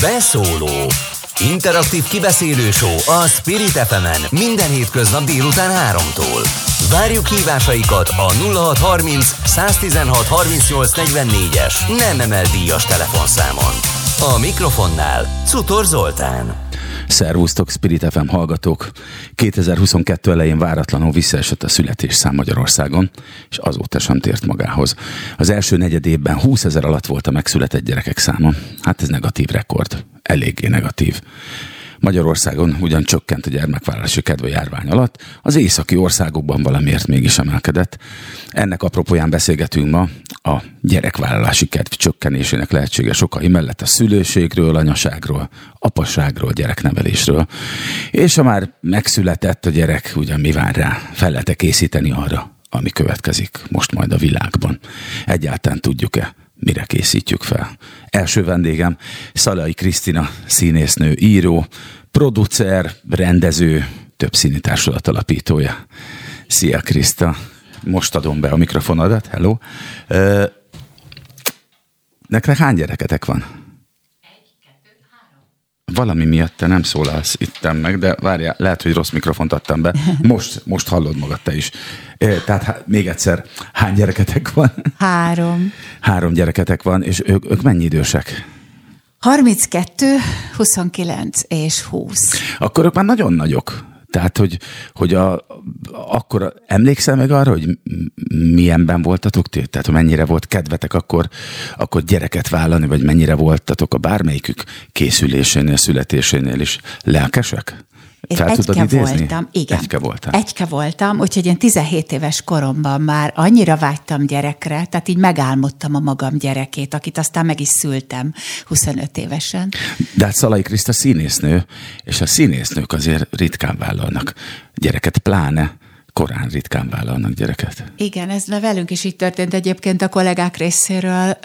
Beszóló Interaktív kibeszélő show a Spirit fm minden hétköznap délután 3-tól. Várjuk hívásaikat a 0630 116 38 44-es nem emel díjas telefonszámon. A mikrofonnál Cutor Zoltán. Szervusztok, Spirit FM hallgatók! 2022 elején váratlanul visszaesett a születésszám Magyarországon, és azóta sem tért magához. Az első negyed évben 20 ezer alatt volt a megszületett gyerekek száma. Hát ez negatív rekord. Eléggé negatív. Magyarországon ugyan csökkent a gyermekvállalási kedve járvány alatt, az északi országokban valamiért mégis emelkedett. Ennek apropóján beszélgetünk ma a gyerekvállalási kedv csökkenésének lehetséges okai mellett a szülőségről, anyaságról, apasságról, gyereknevelésről. És ha már megszületett a gyerek, ugyan mi vár rá, fel lehet készíteni arra, ami következik most majd a világban. Egyáltalán tudjuk-e, mire készítjük fel. Első vendégem Szalai Krisztina, színésznő, író, producer, rendező, több színi társulat alapítója. Szia Kriszta! Most adom be a mikrofonodat, hello. nektek hány gyereketek van? Valami miatt te nem szólalsz itten meg, de várjál, lehet, hogy rossz mikrofont adtam be. Most, most hallod magad te is. Tehát hát, még egyszer, hány gyereketek van? Három. Három gyereketek van, és ők, ők mennyi idősek? 32, 29 és 20. Akkor ők már nagyon nagyok. Tehát, hogy, hogy a, akkor emlékszel meg arra, hogy milyenben voltatok ti? Tehát, hogy mennyire volt kedvetek akkor, akkor gyereket vállalni, vagy mennyire voltatok a bármelyikük készülésénél, születésénél is lelkesek? Fel egyke tudod idézni? voltam, igen. Egyke voltam. Egyke voltam, úgyhogy én 17 éves koromban már annyira vágytam gyerekre, tehát így megálmodtam a magam gyerekét, akit aztán meg is szültem 25 évesen. De hát Szalai Kriszta színésznő, és a színésznők azért ritkán vállalnak gyereket, pláne korán ritkán vállalnak gyereket. Igen, ez velünk is így történt egyébként a kollégák részéről.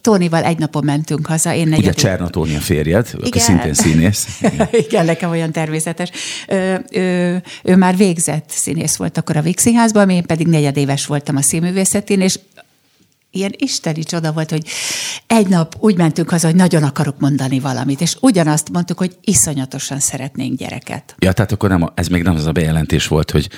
Tónival egy napon mentünk haza. Én negyed... Ugye Cserna Tóni a férjed, Igen. aki szintén színész. Igen, nekem olyan természetes. Ő, ő, ő már végzett színész volt akkor a Vixiházban, én pedig negyedéves voltam a színművészetén, és ilyen isteni csoda volt, hogy egy nap úgy mentünk haza, hogy nagyon akarok mondani valamit, és ugyanazt mondtuk, hogy iszonyatosan szeretnénk gyereket. Ja, tehát akkor nem, ez még nem az a bejelentés volt, hogy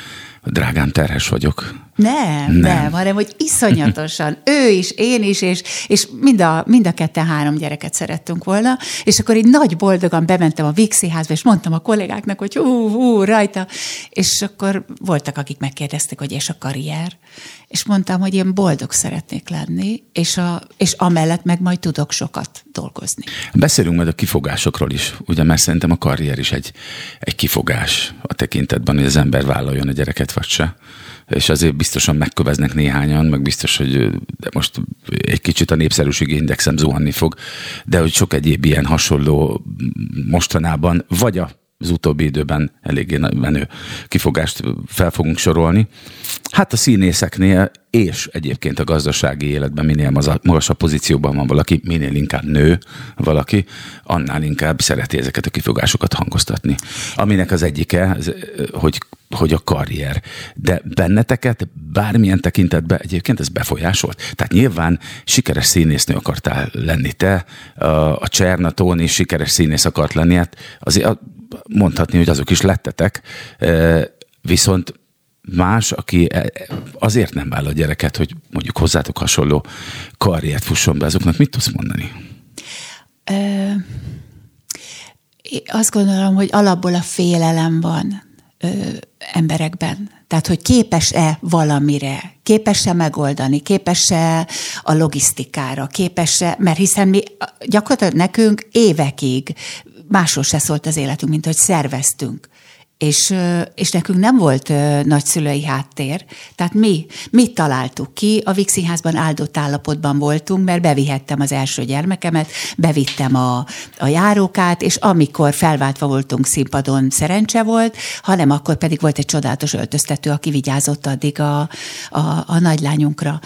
drágám, terhes vagyok. Nem, nem, nem, hanem hogy iszonyatosan. ő is, én is, és, és mind, a, mind a ketten három gyereket szerettünk volna, és akkor így nagy boldogan bementem a Vixi házba, és mondtam a kollégáknak, hogy hú, hú, rajta, és akkor voltak, akik megkérdezték, hogy és a karrier, és mondtam, hogy én boldog szeretnék lenni, és, a, és amellett meg majd tudok sokat dolgozni. Beszélünk majd a kifogásokról is, ugye, mert szerintem a karrier is egy, egy kifogás a tekintetben, hogy az ember vállaljon a gyereket, vagy se. És azért biztosan megköveznek néhányan, meg biztos, hogy de most egy kicsit a népszerűségi indexem zuhanni fog, de hogy sok egyéb ilyen hasonló mostanában, vagy a az utóbbi időben eléggé menő kifogást fel fogunk sorolni. Hát a színészeknél és egyébként a gazdasági életben minél magasabb pozícióban van valaki, minél inkább nő valaki, annál inkább szereti ezeket a kifogásokat hangoztatni. Aminek az egyike, hogy, hogy a karrier. De benneteket bármilyen tekintetben egyébként ez befolyásolt? Tehát nyilván sikeres színésznő akartál lenni te, a Cserna sikeres színész akart lenni, hát azért mondhatni, hogy azok is lettetek, viszont más, aki e, azért nem vállal a gyereket, hogy mondjuk hozzátok hasonló karriert fusson be, azoknak mit tudsz mondani? Ö, azt gondolom, hogy alapból a félelem van ö, emberekben. Tehát, hogy képes-e valamire, képes-e megoldani, képes-e a logisztikára, képes-e, mert hiszen mi gyakorlatilag nekünk évekig másról se szólt az életünk, mint hogy szerveztünk és, és nekünk nem volt nagyszülői háttér, tehát mi, mi találtuk ki, a Vix Színházban áldott állapotban voltunk, mert bevihettem az első gyermekemet, bevittem a, a járókát, és amikor felváltva voltunk színpadon, szerencse volt, hanem akkor pedig volt egy csodálatos öltöztető, aki vigyázott addig a, a, a nagylányunkra.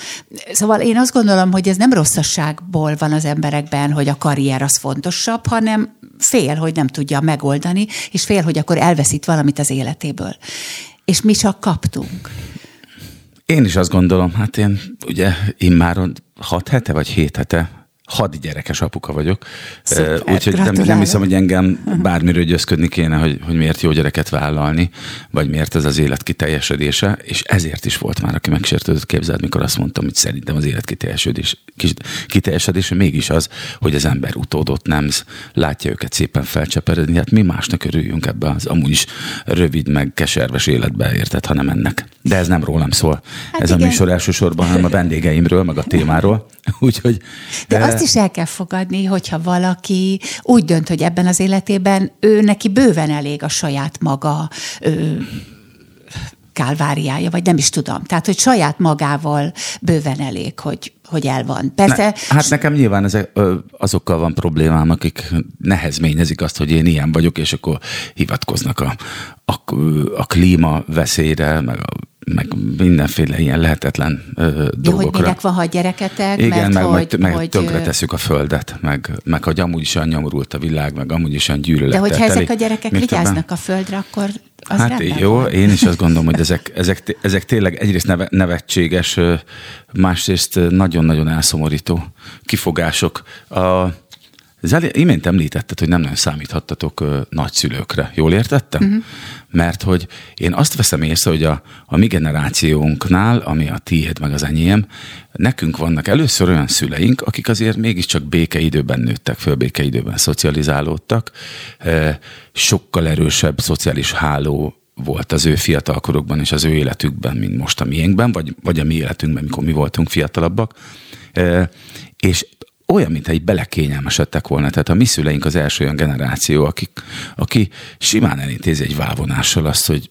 Szóval én azt gondolom, hogy ez nem rosszasságból van az emberekben, hogy a karrier az fontosabb, hanem fél, hogy nem tudja megoldani, és fél, hogy akkor elveszít valamit az életéből. És mi csak kaptunk. Én is azt gondolom, hát én ugye immáron hat hete vagy hét hete hadi gyerekes apuka vagyok. Úgyhogy nem, nem hiszem, hogy engem bármiről győzködni kéne, hogy, hogy miért jó gyereket vállalni, vagy miért ez az élet kiteljesedése, és ezért is volt már, aki megsértődött képzeld, mikor azt mondtam, hogy szerintem az élet kiteljesedés, kiteljesedése mégis az, hogy az ember utódott nemz, látja őket szépen felcseperedni, hát mi másnak örüljünk ebbe az amúgy is rövid, meg keserves életbe érted, hanem ennek. De ez nem rólam szól. Hát ez igen. a műsor elsősorban, hanem a vendégeimről, meg a témáról. Úgyhogy, de, de azt is el kell fogadni, hogyha valaki úgy dönt, hogy ebben az életében ő neki bőven elég a saját maga ő, kálváriája, vagy nem is tudom. Tehát, hogy saját magával bőven elég, hogy, hogy el van. Persze... Ne, hát nekem nyilván ezek, azokkal van problémám, akik nehezményezik azt, hogy én ilyen vagyok, és akkor hivatkoznak a, a, a klíma veszélyre, meg a meg mindenféle ilyen lehetetlen ö, dolgokra. Jó, hogy minek van, ha gyereketek, Igen, mert meg, hogy, meg hogy... tönkre tesszük a földet, meg, meg hogy amúgy is olyan nyomorult a világ, meg amúgy is olyan gyűlölettel De hogyha ezek a gyerekek vigyáznak többen? a földre, akkor az Hát jó, van. én is azt gondolom, hogy ezek, ezek, ezek tényleg egyrészt neve, nevetséges, másrészt nagyon-nagyon elszomorító kifogások. A, Zeli, imént említetted, hogy nem nagyon számíthattatok ö, nagyszülőkre. Jól értettem? Uh-huh. Mert hogy én azt veszem észre, hogy a, a mi generációnknál, ami a tiéd meg az enyém, nekünk vannak először olyan szüleink, akik azért mégiscsak békeidőben nőttek föl, békeidőben szocializálódtak, sokkal erősebb szociális háló volt az ő fiatalkorokban és az ő életükben, mint most a miénkben, vagy, vagy a mi életünkben, mikor mi voltunk fiatalabbak. E, és olyan, mintha így belekényelmesedtek volna. Tehát a mi szüleink az első olyan generáció, akik, aki simán elintézi egy vávonással azt, hogy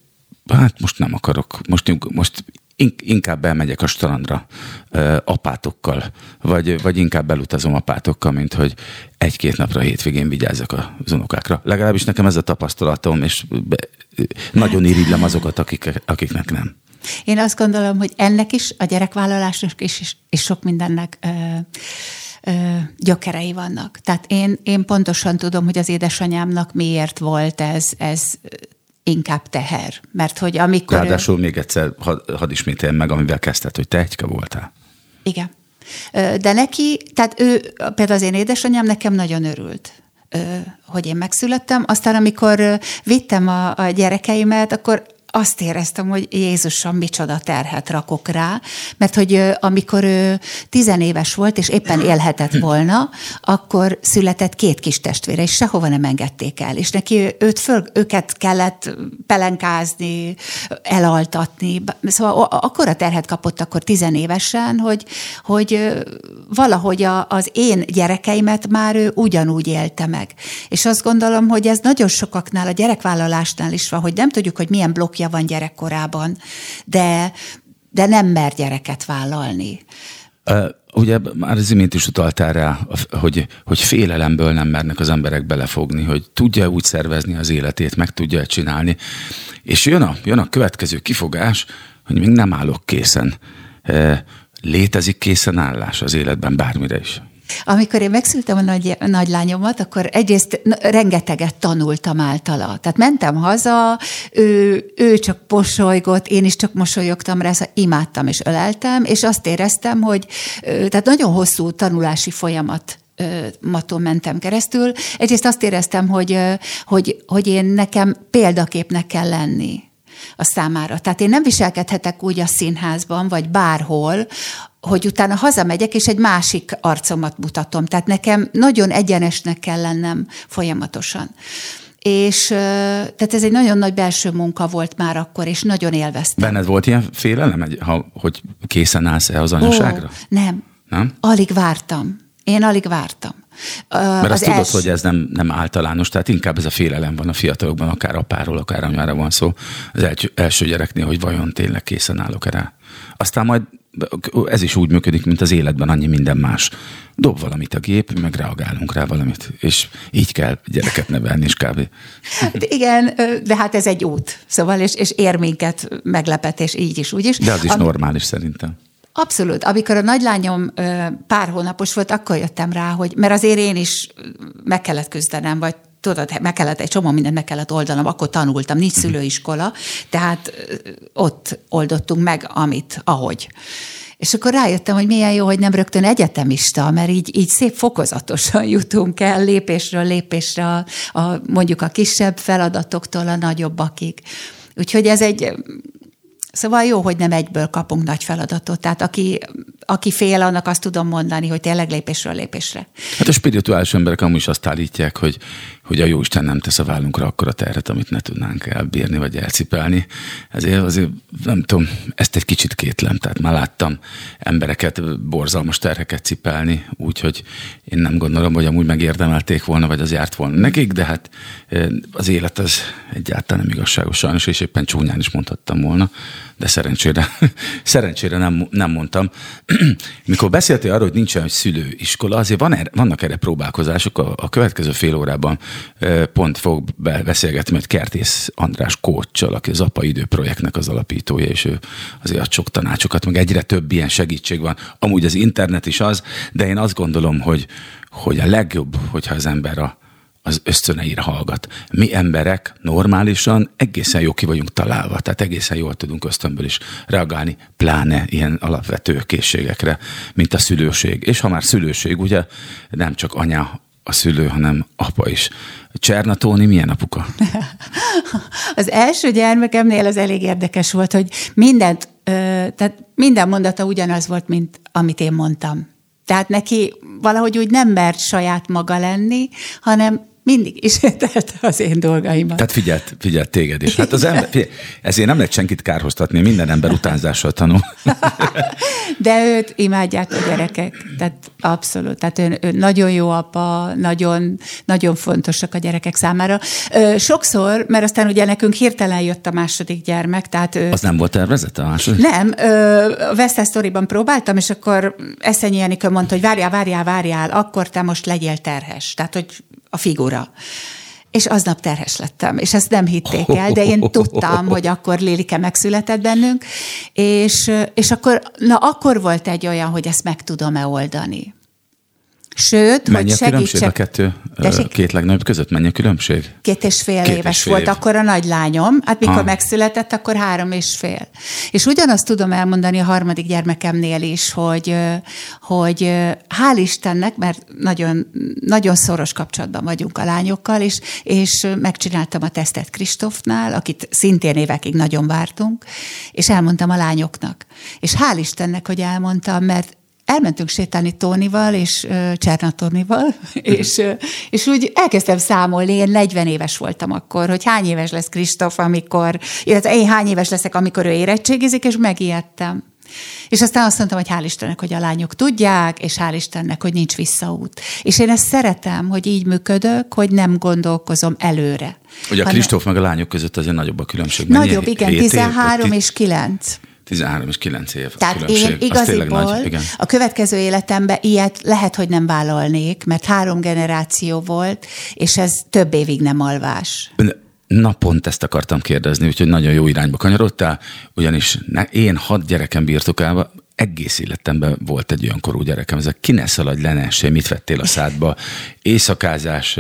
hát most nem akarok, most, most inkább elmegyek a strandra apátokkal, vagy, vagy inkább elutazom apátokkal, mint hogy egy-két napra a hétvégén vigyázzak az unokákra. Legalábbis nekem ez a tapasztalatom, és be, nagyon irigylem azokat, akik, akiknek nem. Én azt gondolom, hogy ennek is, a gyerekvállalásnak is, és, és sok mindennek ö, gyökerei vannak. Tehát én, én pontosan tudom, hogy az édesanyámnak miért volt ez, ez inkább teher. Mert hogy amikor... Ráadásul ő... még egyszer had, hadd ismételjem meg, amivel kezdted, hogy te egyke voltál. Igen. De neki, tehát ő, például az én édesanyám nekem nagyon örült hogy én megszülettem. Aztán, amikor vittem a, a gyerekeimet, akkor azt éreztem, hogy Jézusom, micsoda terhet rakok rá, mert hogy amikor ő tizenéves volt, és éppen élhetett volna, akkor született két kis testvére, és sehova nem engedték el. És neki őt föl, őket kellett pelenkázni, elaltatni. Szóval akkora terhet kapott akkor tizenévesen, hogy, hogy valahogy a, az én gyerekeimet már ő ugyanúgy élte meg. És azt gondolom, hogy ez nagyon sokaknál, a gyerekvállalásnál is van, hogy nem tudjuk, hogy milyen blokk apja van gyerekkorában, de, de nem mer gyereket vállalni. Uh, ugye már az imént is utaltál rá, hogy, hogy félelemből nem mernek az emberek belefogni, hogy tudja úgy szervezni az életét, meg tudja csinálni. És jön a, jön a következő kifogás, hogy még nem állok készen. Uh, létezik készen állás az életben bármire is? Amikor én megszültem a nagy, nagylányomat, akkor egyrészt rengeteget tanultam általa. Tehát mentem haza, ő, ő csak posolygott, én is csak mosolyogtam rá, szóval imádtam és öleltem, és azt éreztem, hogy tehát nagyon hosszú tanulási folyamat maton mentem keresztül. Egyrészt azt éreztem, hogy, hogy, hogy én nekem példaképnek kell lenni a számára. Tehát én nem viselkedhetek úgy a színházban, vagy bárhol, hogy utána hazamegyek, és egy másik arcomat mutatom. Tehát nekem nagyon egyenesnek kell lennem folyamatosan. És tehát ez egy nagyon nagy belső munka volt már akkor, és nagyon élveztem. Benned volt ilyen félelem, hogy készen állsz-e az anyaságra? Ó, nem. Nem? Alig vártam. Én alig vártam. Mert az azt tudod, els... hogy ez nem, nem általános, tehát inkább ez a félelem van a fiatalokban, akár apáról, akár anyára van szó, az első gyereknél, hogy vajon tényleg készen állok rá. Aztán majd ez is úgy működik, mint az életben annyi minden más. Dob valamit a gép, meg reagálunk rá valamit, és így kell gyereket nevelni is kb. Hát igen, de hát ez egy út, szóval, és, és ér minket meglepetés így is, úgy is. De az is Am- normális szerintem. Abszolút. Amikor a nagylányom pár hónapos volt, akkor jöttem rá, hogy, mert azért én is meg kellett küzdenem, vagy tudod, meg kellett, egy csomó mindent meg kellett oldanom, akkor tanultam, nincs szülőiskola, tehát ott oldottunk meg, amit, ahogy. És akkor rájöttem, hogy milyen jó, hogy nem rögtön egyetemista, mert így, így szép fokozatosan jutunk el lépésről lépésre a, a, mondjuk a kisebb feladatoktól a nagyobbakig. Úgyhogy ez egy Szóval jó, hogy nem egyből kapunk nagy feladatot. Tehát aki, aki fél, annak azt tudom mondani, hogy tényleg lépésről lépésre. Hát a spirituális emberek amúgy is azt állítják, hogy, hogy a Jóisten nem tesz a vállunkra akkor a terhet, amit ne tudnánk elbírni vagy elcipelni. Ezért azért nem tudom, ezt egy kicsit kétlem. Tehát már láttam embereket borzalmas terheket cipelni, úgyhogy én nem gondolom, hogy amúgy megérdemelték volna, vagy az járt volna nekik, de hát az élet az egyáltalán nem igazságos sajnos, és éppen csúnyán is mondhattam volna de szerencsére, szerencsére nem, nem mondtam. Mikor beszéltél arról, hogy nincsen egy szülőiskola, azért van erre, vannak erre próbálkozások. A, a következő fél órában pont fog beszélgetni mert Kertész András Kóccsal, aki az Apa Idő projektnek az alapítója, és ő azért ad sok tanácsokat, meg egyre több ilyen segítség van. Amúgy az internet is az, de én azt gondolom, hogy, hogy a legjobb, hogyha az ember a, az ösztöneire hallgat. Mi emberek normálisan egészen jó ki vagyunk találva, tehát egészen jól tudunk ösztönből is reagálni, pláne ilyen alapvető készségekre, mint a szülőség. És ha már szülőség, ugye nem csak anya a szülő, hanem apa is. Cserna Tóni milyen apuka? az első gyermekemnél az elég érdekes volt, hogy mindent, tehát minden mondata ugyanaz volt, mint amit én mondtam. Tehát neki valahogy úgy nem mert saját maga lenni, hanem mindig is telte az én dolgaimat. Tehát figyelt, figyelt téged is. Hát az ember, figyelj, ezért nem lehet senkit kárhoztatni, minden ember utánzással tanul. De őt imádják a gyerekek, tehát abszolút. Tehát ő, ő nagyon jó apa, nagyon, nagyon fontosak a gyerekek számára. Sokszor, mert aztán ugye nekünk hirtelen jött a második gyermek, tehát ő... Az nem volt tervezett a második? Nem, a West Story-ban próbáltam, és akkor Eszenyi Enikő mondta, hogy várjál, várjál, várjál, akkor te most legyél terhes. Tehát, hogy a figura. És aznap terhes lettem, és ezt nem hitték el, de én tudtam, hogy akkor Lélike megszületett bennünk, és, és akkor, na akkor volt egy olyan, hogy ezt meg tudom-e oldani. Sőt, Mennyi hogy a különbség a kettő, Tessék? két legnagyobb között? Mennyi a különbség? Két és fél két éves és fél volt év. akkor a nagylányom. Hát mikor ha. megszületett, akkor három és fél. És ugyanazt tudom elmondani a harmadik gyermekemnél is, hogy, hogy hál' Istennek, mert nagyon, nagyon szoros kapcsolatban vagyunk a lányokkal, és, és megcsináltam a tesztet Kristófnál, akit szintén évekig nagyon vártunk, és elmondtam a lányoknak. És hál' Istennek, hogy elmondtam, mert elmentünk sétálni Tónival és Csernatornival, és, és úgy elkezdtem számolni, én 40 éves voltam akkor, hogy hány éves lesz Kristóf, amikor, illetve én hány éves leszek, amikor ő érettségizik, és megijedtem. És aztán azt mondtam, hogy hál' Istennek, hogy a lányok tudják, és hál' Istennek, hogy nincs visszaút. És én ezt szeretem, hogy így működök, hogy nem gondolkozom előre. Ugye a Kristóf meg a lányok között azért nagyobb a különbség. Nagyobb, igen, 13 év, és 9. 13 és 9 év Tehát különbség. én igaziból nagy, igen. a következő életemben ilyet lehet, hogy nem vállalnék, mert három generáció volt, és ez több évig nem alvás. Na pont ezt akartam kérdezni, úgyhogy nagyon jó irányba kanyarodtál, ugyanis én hat gyerekem birtokában egész életemben volt egy olyan korú gyerekem, ez a ki ne szaladj le, ne, mit vettél a szádba, éjszakázás,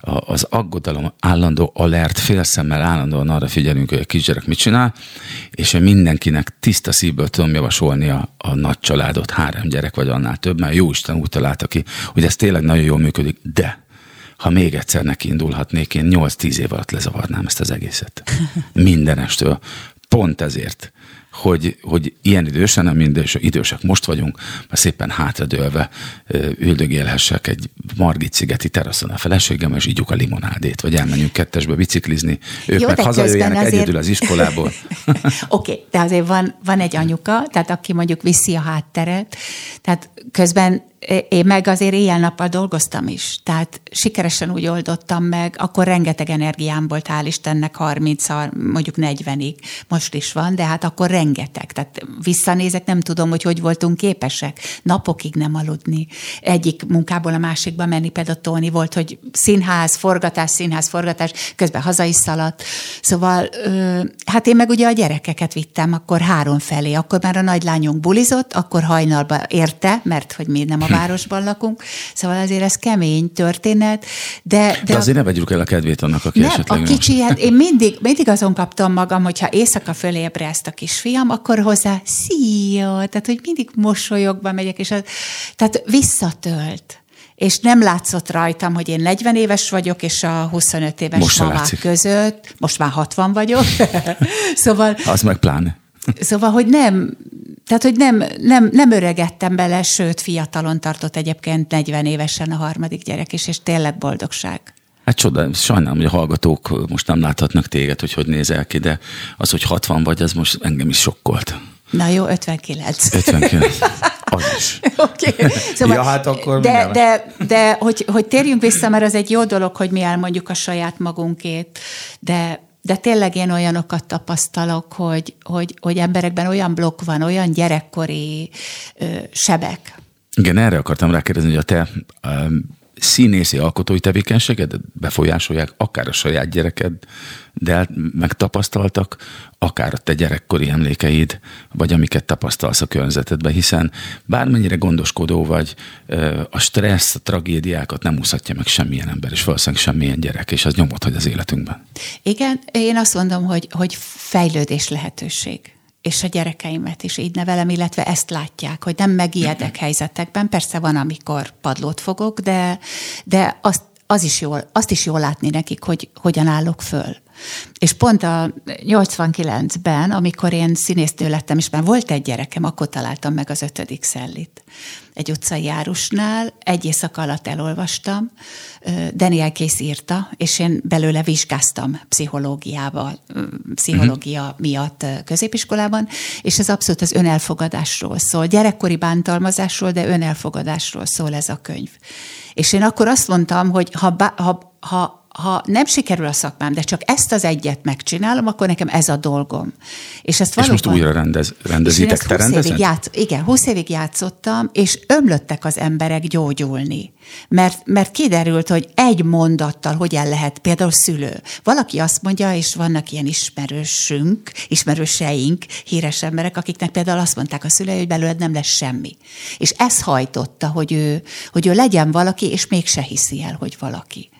az aggodalom, állandó alert, félszemmel állandóan arra figyelünk, hogy a kisgyerek mit csinál, és én mindenkinek tiszta szívből tudom javasolni a, a nagy családot, három gyerek vagy annál több, mert jó Isten úgy találta ki, hogy ez tényleg nagyon jól működik, de ha még egyszer neki indulhatnék, én 8-10 év alatt lezavarnám ezt az egészet. Mindenestől. Pont ezért hogy, hogy ilyen idősen, nem mindés, idősek most vagyunk, mert szépen hátradőlve üldögélhessek egy Margit szigeti teraszon a feleségem, és ígyuk a limonádét, vagy elmenjünk kettesbe biciklizni, ők Jó, meg hazajöjjenek azért... egyedül az iskolából. Oké, okay, de azért van, van egy anyuka, tehát aki mondjuk viszi a hátteret, tehát közben én meg azért éjjel-nappal dolgoztam is, tehát sikeresen úgy oldottam meg, akkor rengeteg energiám volt, hál' Istennek 30 mondjuk 40-ig, most is van, de hát akkor rengeteg. Tehát visszanézek, nem tudom, hogy hogy voltunk képesek napokig nem aludni. Egyik munkából a másikba menni, például Tóni volt, hogy színház, forgatás, színház, forgatás, közben haza is szaladt. Szóval, hát én meg ugye a gyerekeket vittem akkor három felé, akkor már a nagylányunk bulizott, akkor hajnalba érte, mert hogy mi nem a városban lakunk, szóval azért ez kemény történet, de... De, de azért a... ne vegyük el a kedvét annak, aki nem, esetleg... a kicsi, hát én mindig, mindig azon kaptam magam, hogyha éjszaka fölébreszt a kisfiam, akkor hozzá szia, tehát hogy mindig mosolyogva megyek, és az, tehát visszatölt. És nem látszott rajtam, hogy én 40 éves vagyok, és a 25 éves most mamák között, most már 60 vagyok, szóval... Az meg pláne. Szóval, hogy nem, tehát, hogy nem, nem, nem öregettem bele, sőt, fiatalon tartott egyébként 40 évesen a harmadik gyerek is, és tényleg boldogság. Hát csoda, sajnálom, hogy a hallgatók most nem láthatnak téged, hogy hogy nézel ki, de az, hogy 60 vagy, az most engem is sokkolt. Na jó, 59. 59. Az is. Oké. Okay. Szóval, ja, hát akkor de, de, de hogy, hogy térjünk vissza, mert az egy jó dolog, hogy mi elmondjuk a saját magunkét, de de tényleg én olyanokat tapasztalok, hogy, hogy, hogy emberekben olyan blokk van, olyan gyerekkori ö, sebek. Igen, erre akartam rákérdezni, hogy a te színészi alkotói tevékenységedet befolyásolják, akár a saját gyereked, de megtapasztaltak, akár a te gyerekkori emlékeid, vagy amiket tapasztalsz a környezetedben, hiszen bármennyire gondoskodó vagy, a stressz, a tragédiákat nem úszhatja meg semmilyen ember, és valószínűleg semmilyen gyerek, és az nyomot hagy az életünkben. Igen, én azt mondom, hogy, hogy fejlődés lehetőség és a gyerekeimet is így nevelem, illetve ezt látják, hogy nem megijedek helyzetekben. Persze van, amikor padlót fogok, de, de azt, az is jól, azt is jól látni nekik, hogy hogyan állok föl. És pont a 89-ben, amikor én színésznő lettem, és már volt egy gyerekem, akkor találtam meg az ötödik szellit. Egy utcai járusnál, egy éjszaka alatt elolvastam, Daniel Kész írta, és én belőle vizsgáztam pszichológiával, pszichológia uh-huh. miatt középiskolában, és ez abszolút az önelfogadásról szól. Gyerekkori bántalmazásról, de önelfogadásról szól ez a könyv. És én akkor azt mondtam, hogy ha, ha, ha ha nem sikerül a szakmám, de csak ezt az egyet megcsinálom, akkor nekem ez a dolgom. És, ezt valóban, és most újra rendez, rendezitek, te rendezed? Játsz, igen, 20 évig játszottam, és ömlöttek az emberek gyógyulni. Mert, mert kiderült, hogy egy mondattal hogyan lehet, például szülő. Valaki azt mondja, és vannak ilyen ismerősünk, ismerőseink, híres emberek, akiknek például azt mondták a szülei, hogy belőled nem lesz semmi. És ez hajtotta, hogy ő, hogy ő legyen valaki, és mégse hiszi el, hogy valaki.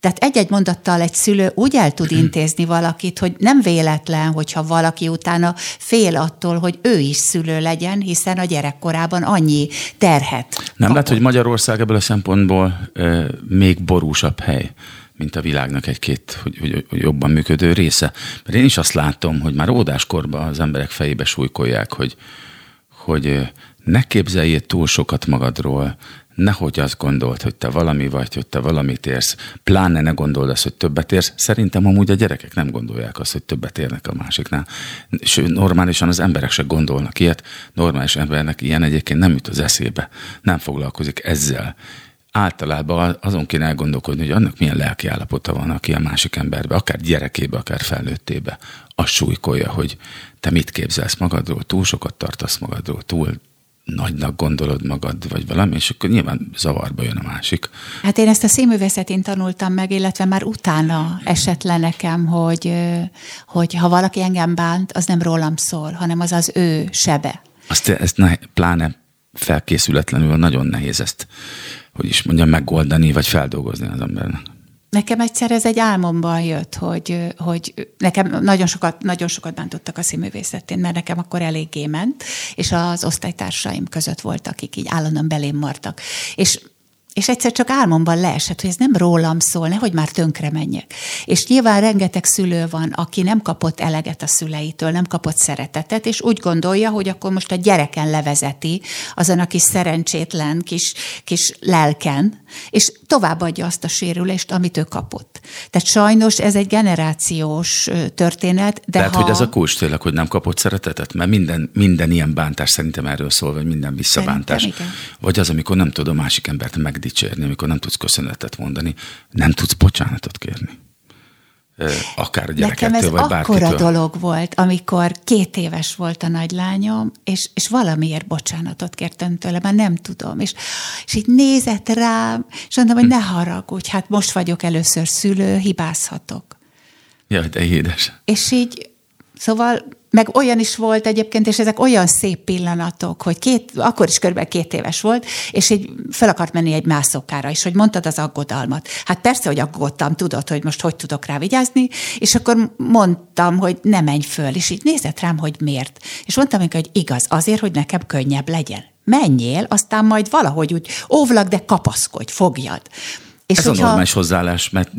Tehát egy-egy mondattal egy szülő úgy el tud intézni valakit, hogy nem véletlen, hogyha valaki utána fél attól, hogy ő is szülő legyen, hiszen a gyerekkorában annyi terhet. Nem kapott. lehet, hogy Magyarország ebből a szempontból e, még borúsabb hely mint a világnak egy-két hogy, hogy, hogy jobban működő része. Mert én is azt látom, hogy már ódáskorban az emberek fejébe súlykolják, hogy, hogy ne képzeljél túl sokat magadról, nehogy azt gondolt, hogy te valami vagy, hogy te valamit érsz, pláne ne gondold azt, hogy többet érsz. Szerintem amúgy a gyerekek nem gondolják azt, hogy többet érnek a másiknál. És normálisan az emberek se gondolnak ilyet, normális embernek ilyen egyébként nem jut az eszébe, nem foglalkozik ezzel. Általában azon kéne elgondolkodni, hogy annak milyen lelki állapota van, aki a másik emberbe, akár gyerekébe, akár felnőttébe, azt súlykolja, hogy te mit képzelsz magadról, túl sokat tartasz magadról, túl nagynak gondolod magad, vagy valami, és akkor nyilván zavarba jön a másik. Hát én ezt a színművészetén tanultam meg, illetve már utána esett le nekem, hogy, hogy ha valaki engem bánt, az nem rólam szól, hanem az az ő sebe. Azt, ezt ne, pláne felkészületlenül nagyon nehéz ezt, hogy is mondjam, megoldani, vagy feldolgozni az embernek. Nekem egyszer ez egy álmomban jött, hogy, hogy nekem nagyon sokat, nagyon sokat bántottak a színművészetén, mert nekem akkor eléggé ment, és az osztálytársaim között voltak, akik így állandóan belém martak. És és egyszer csak álmomban leesett, hogy ez nem rólam szól, nehogy már tönkre menjek. És nyilván rengeteg szülő van, aki nem kapott eleget a szüleitől, nem kapott szeretetet, és úgy gondolja, hogy akkor most a gyereken levezeti azon a kis szerencsétlen kis, kis lelken, és továbbadja azt a sérülést, amit ő kapott. Tehát sajnos ez egy generációs történet. De Tehát, ha... hogy ez a kulcs tényleg, hogy nem kapott szeretetet? Mert minden, minden ilyen bántás szerintem erről szól, vagy minden visszabántás. Vagy az, amikor nem tudom másik embert megdicsérni, amikor nem tudsz köszönetet mondani, nem tudsz bocsánatot kérni akár a Nekem ez akkora dolog volt, amikor két éves volt a nagylányom, és, és valamiért bocsánatot kértem tőle, már nem tudom. És, és így nézett rám, és mondtam, hogy ne haragudj, hát most vagyok először szülő, hibázhatok. Jaj, de édes. És így Szóval meg olyan is volt egyébként, és ezek olyan szép pillanatok, hogy két, akkor is körülbelül két éves volt, és így fel akart menni egy mászókára is, hogy mondtad az aggodalmat. Hát persze, hogy aggódtam, tudod, hogy most hogy tudok rá vigyázni, és akkor mondtam, hogy ne menj föl, és így nézett rám, hogy miért. És mondtam neki, hogy igaz, azért, hogy nekem könnyebb legyen. Menjél, aztán majd valahogy úgy óvlak, de kapaszkodj, fogjad. És Ez hogyha... a normális hozzáállás, mert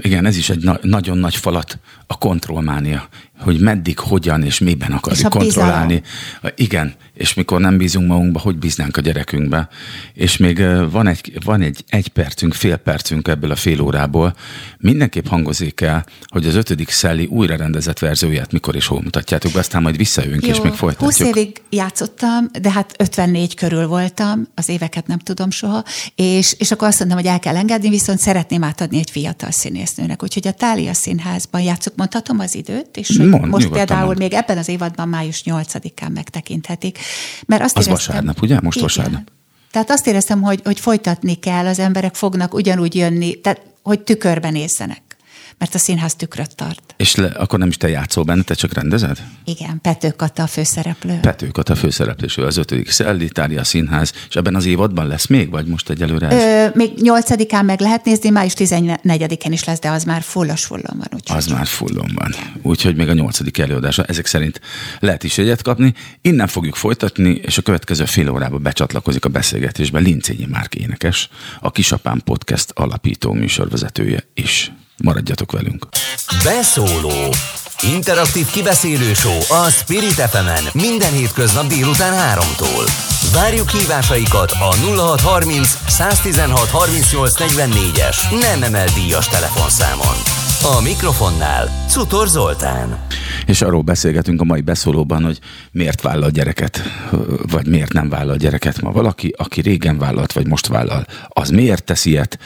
igen, ez is egy na- nagyon nagy falat, a kontrollmánia, hogy meddig, hogyan és miben akarjuk és kontrollálni. Bizalom. Igen, és mikor nem bízunk magunkba, hogy bíznánk a gyerekünkbe. És még van egy, van egy egy percünk, fél percünk ebből a fél órából. Mindenképp hangozik el, hogy az ötödik Szelli újra rendezett verzióját mikor és hol mutatjátok be, aztán majd visszajövünk Jó, és még folytatjuk. 20 évig játszottam, de hát 54 körül voltam, az éveket nem tudom soha, és, és akkor azt mondtam, hogy el kell engedni, viszont szeretném átadni egy fiatal színésznőnek. Úgyhogy a Tália Színházban játszok, mondhatom az időt, és hogy mond, most például mond. még ebben az évadban május 8-án megtekinthetik. Mert azt az éreztem, vasárnap, ugye? Most igen. vasárnap. Tehát azt éreztem, hogy, hogy folytatni kell, az emberek fognak ugyanúgy jönni, tehát hogy tükörben nézzenek mert a színház tükröt tart. És le, akkor nem is te játszol benne, te csak rendezed? Igen, Pető Kata a főszereplő. Pető Kata a főszereplő, ő az ötödik Szellitária Színház, és ebben az évadban lesz még, vagy most egyelőre ez? Ö, még nyolcadikán meg lehet nézni, május 14-én is lesz, de az már fullos fullon van. Úgyhogy. Az már fullon van. Úgyhogy még a nyolcadik előadása ezek szerint lehet is egyet kapni. Innen fogjuk folytatni, és a következő fél órában becsatlakozik a beszélgetésbe Lincényi Márk énekes, a Kisapán Podcast alapító műsorvezetője is. Maradjatok velünk. Beszóló Interaktív kibeszélő show a Spirit fm minden hétköznap délután 3-tól. Várjuk hívásaikat a 0630 116 38 44-es nem emel díjas telefonszámon. A mikrofonnál Cutor Zoltán. És arról beszélgetünk a mai beszólóban, hogy miért vállal gyereket, vagy miért nem vállal gyereket ma valaki, aki régen vállalt, vagy most vállal. Az miért tesz ilyet,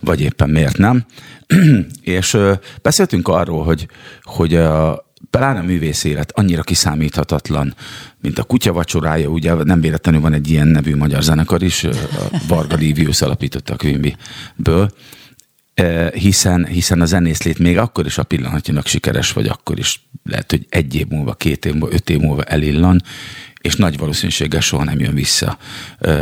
vagy éppen miért nem. és beszéltünk arról, hogy, hogy a pláne a művész élet annyira kiszámíthatatlan, mint a kutya vacsorája, ugye nem véletlenül van egy ilyen nevű magyar zenekar is, a Varga Livius alapította a Quimby-ből, hiszen, hiszen a zenészlét még akkor is a pillanatnyilag sikeres, vagy akkor is lehet, hogy egy év múlva, két év múlva, öt év múlva elillan, és nagy valószínűséggel soha nem jön vissza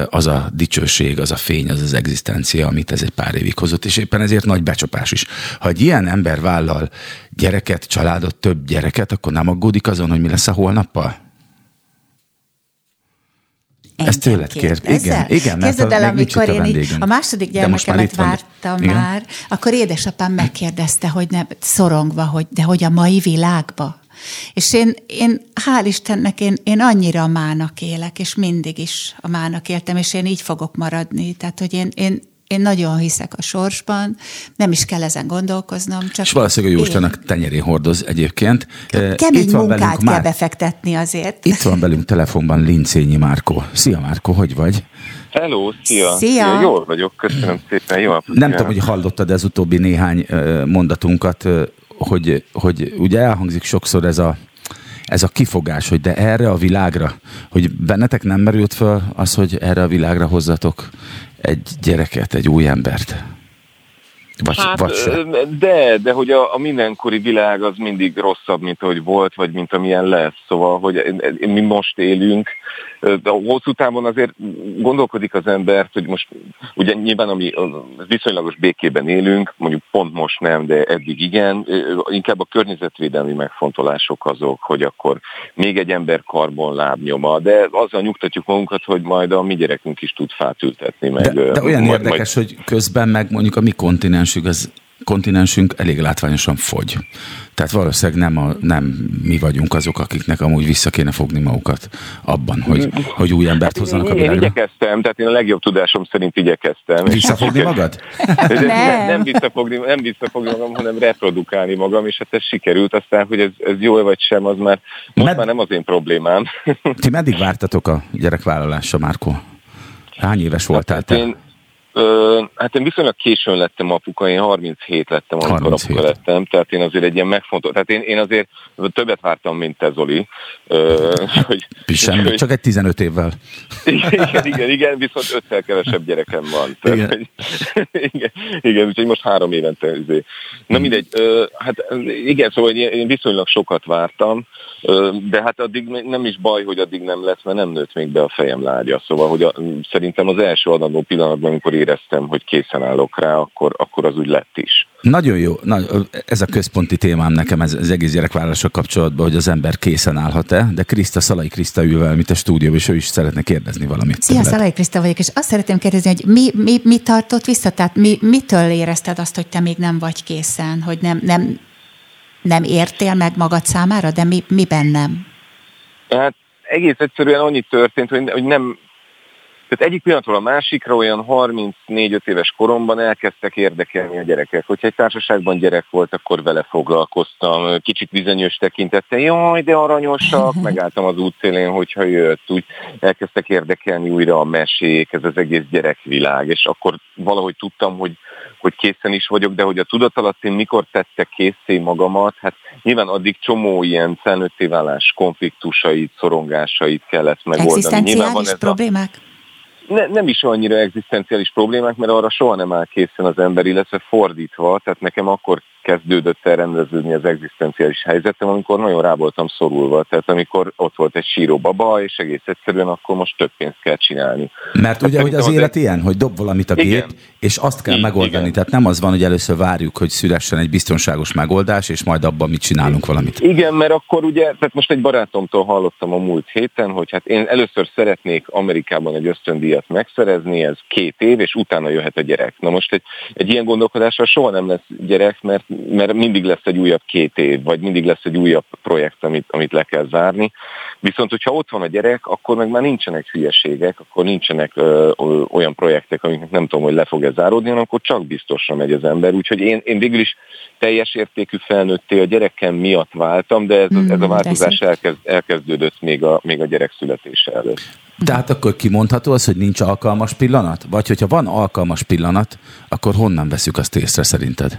az a dicsőség, az a fény, az az egzisztencia, amit ez egy pár évig hozott, és éppen ezért nagy becsapás is. Ha egy ilyen ember vállal gyereket, családot, több gyereket, akkor nem aggódik azon, hogy mi lesz a holnappal? Ezt tőled kér. Igen, igen. Képzeld el, amikor én így a második gyermekemet vártam igen? már, akkor édesapám megkérdezte, hogy ne szorongva, hogy de hogy a mai világba és én, én hál' Istennek, én, én annyira a mának élek, és mindig is a mának éltem, és én így fogok maradni. Tehát, hogy én, én, én nagyon hiszek a sorsban, nem is kell ezen gondolkoznom. Csak és valószínűleg a Jóistennek tenyeré hordoz egyébként. Kemény itt van munkát kell már... befektetni azért. Itt van velünk telefonban Lincényi Márko. Szia Márko, hogy vagy? Hello, szia! Szia! szia jól vagyok, köszönöm szépen, jó Nem tudom, hogy hallottad az utóbbi néhány mondatunkat hogy, hogy ugye elhangzik sokszor ez a, ez a kifogás, hogy de erre a világra, hogy bennetek nem merült föl az, hogy erre a világra hozzatok egy gyereket, egy új embert? Vagy, hát, vagy De, de hogy a, a mindenkori világ az mindig rosszabb, mint ahogy volt, vagy mint amilyen lesz. Szóval, hogy mi most élünk, de hosszú távon azért gondolkodik az ember, hogy most ugye nyilván ami viszonylagos békében élünk, mondjuk pont most nem, de eddig igen, inkább a környezetvédelmi megfontolások azok, hogy akkor még egy ember karbon lábnyoma, de azzal nyugtatjuk magunkat, hogy majd a mi gyerekünk is tud fát ültetni. Meg, de, de olyan majd, érdekes, majd... hogy közben meg mondjuk a mi kontinensünk az kontinensünk elég látványosan fogy. Tehát valószínűleg nem, a, nem mi vagyunk azok, akiknek amúgy vissza kéne fogni magukat abban, hogy, hogy új embert hozzanak a világra. Én igyekeztem, tehát én a legjobb tudásom szerint igyekeztem. Visszafogni magad? nem. nem, nem visszafogni, nem visszafogni magam, hanem reprodukálni magam, és hát ez sikerült. Aztán, hogy ez, ez jó vagy sem, az már most Med... már nem az én problémám. Ti meddig vártatok a gyerekvállalásra, Márko? Hány éves voltál hát, te? Én, Ö, hát én viszonylag későn lettem apuka, én 37 lettem, amikor 37. apuka lettem, tehát én azért egy ilyen megfontolt, tehát én, én azért többet vártam, mint te Zoli. Ö, hogy, Sem, hogy, csak egy 15 évvel. Igen, igen, igen, viszont öttel kevesebb gyerekem van. Tehát, igen. igen, igen, úgyhogy most három évente. Izé. Na mindegy, ö, hát igen, szóval én viszonylag sokat vártam, ö, de hát addig nem is baj, hogy addig nem lesz, mert nem nőtt még be a fejem lágya. Szóval, hogy a, szerintem az első adandó pillanatban, amikor éreztem, hogy készen állok rá, akkor, akkor az úgy lett is. Nagyon jó. Na, ez a központi témám nekem ez, az egész gyerekvállalással kapcsolatban, hogy az ember készen állhat-e, de Kriszta, Szalai Kriszta ül velem itt a stúdióban, és ő is szeretne kérdezni valamit. Szia, Szalai Kriszta vagyok, és azt szeretném kérdezni, hogy mi, mi, mi tartott vissza? Tehát mi, mitől érezted azt, hogy te még nem vagy készen, hogy nem, nem, nem értél meg magad számára, de mi, miben nem? Hát egész egyszerűen annyi történt, hogy, hogy nem, tehát egyik pillanatról a másikra olyan 34-5 éves koromban elkezdtek érdekelni a gyerekek. Hogyha egy társaságban gyerek volt, akkor vele foglalkoztam. Kicsit bizonyos tekintette, jaj, de aranyosak, megálltam az útszélén, hogyha jött. Úgy elkezdtek érdekelni újra a mesék, ez az egész gyerekvilág. És akkor valahogy tudtam, hogy, hogy készen is vagyok, de hogy a tudat alatt én mikor tette készé magamat, hát nyilván addig csomó ilyen felnőtté válás konfliktusait, szorongásait kellett megoldani. Egzisztenciális van ez problémák? A ne, nem is annyira egzisztenciális problémák, mert arra soha nem áll készen az ember, illetve fordítva, tehát nekem akkor kezdődött el rendeződni az egzisztenciális helyzetem, amikor nagyon rá voltam szorulva. Tehát amikor ott volt egy síró baba, és egész egyszerűen akkor most több pénzt kell csinálni. Mert ugye, hogy az élet egy... ilyen, hogy dob valamit a gép, igen. és azt kell igen, megoldani. Tehát nem az van, hogy először várjuk, hogy szülessen egy biztonságos megoldás, és majd abban mit csinálunk valamit. Igen, mert akkor ugye, tehát most egy barátomtól hallottam a múlt héten, hogy hát én először szeretnék Amerikában egy ösztöndíjat megszerezni, ez két év, és utána jöhet a gyerek. Na most egy, egy ilyen gondolkodással soha nem lesz gyerek, mert mert mindig lesz egy újabb két év, vagy mindig lesz egy újabb projekt, amit, amit le kell zárni. Viszont, hogyha ott van a gyerek, akkor meg már nincsenek hülyeségek, akkor nincsenek ö, ö, olyan projektek, amiknek nem tudom, hogy le fog-e záródni, hanem akkor csak biztosra megy az ember. Úgyhogy én, én végül is teljes értékű felnőtté a gyerekem miatt váltam, de ez, mm, ez a változás elkezd, elkezdődött még a, még a gyerek születése előtt. Tehát akkor kimondható az, hogy nincs alkalmas pillanat? Vagy hogyha van alkalmas pillanat, akkor honnan veszük azt észre szerinted?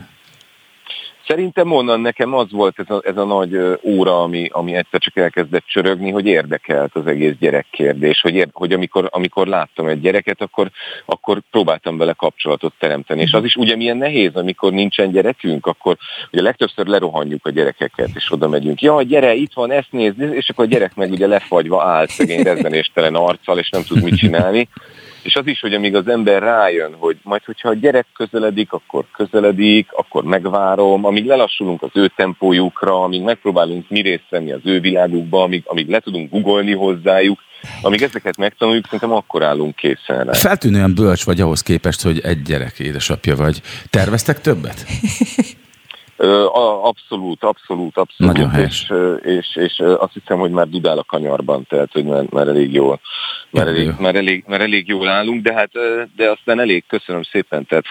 Szerintem onnan nekem az volt ez a, ez a nagy óra, ami, ami egyszer csak elkezdett csörögni, hogy érdekelt az egész gyerekkérdés, hogy, ér, hogy amikor, amikor láttam egy gyereket, akkor, akkor próbáltam vele kapcsolatot teremteni. És az is ugye milyen nehéz, amikor nincsen gyerekünk, akkor ugye legtöbbször lerohanjuk a gyerekeket, és oda megyünk. Ja, gyere, itt van, ezt nézd, és akkor a gyerek meg ugye lefagyva állt szegény rezzenéstelen arccal, és nem tud mit csinálni. És az is, hogy amíg az ember rájön, hogy majd, hogyha a gyerek közeledik, akkor közeledik, akkor megvárom, amíg lelassulunk az ő tempójukra, amíg megpróbálunk mi részt venni az ő világukba, amíg, amíg le tudunk googolni hozzájuk, amíg ezeket megtanuljuk, szerintem akkor állunk készen rá. Feltűnően bölcs vagy ahhoz képest, hogy egy gyerek édesapja vagy. Terveztek többet? Abszolút, abszolút, abszolút. Nagyon helyes. És, és, és azt hiszem, hogy már dudál a kanyarban, tehát hogy már, már elég jól, már elég, már, elég, már elég jól állunk, de hát de aztán elég, köszönöm szépen, tehát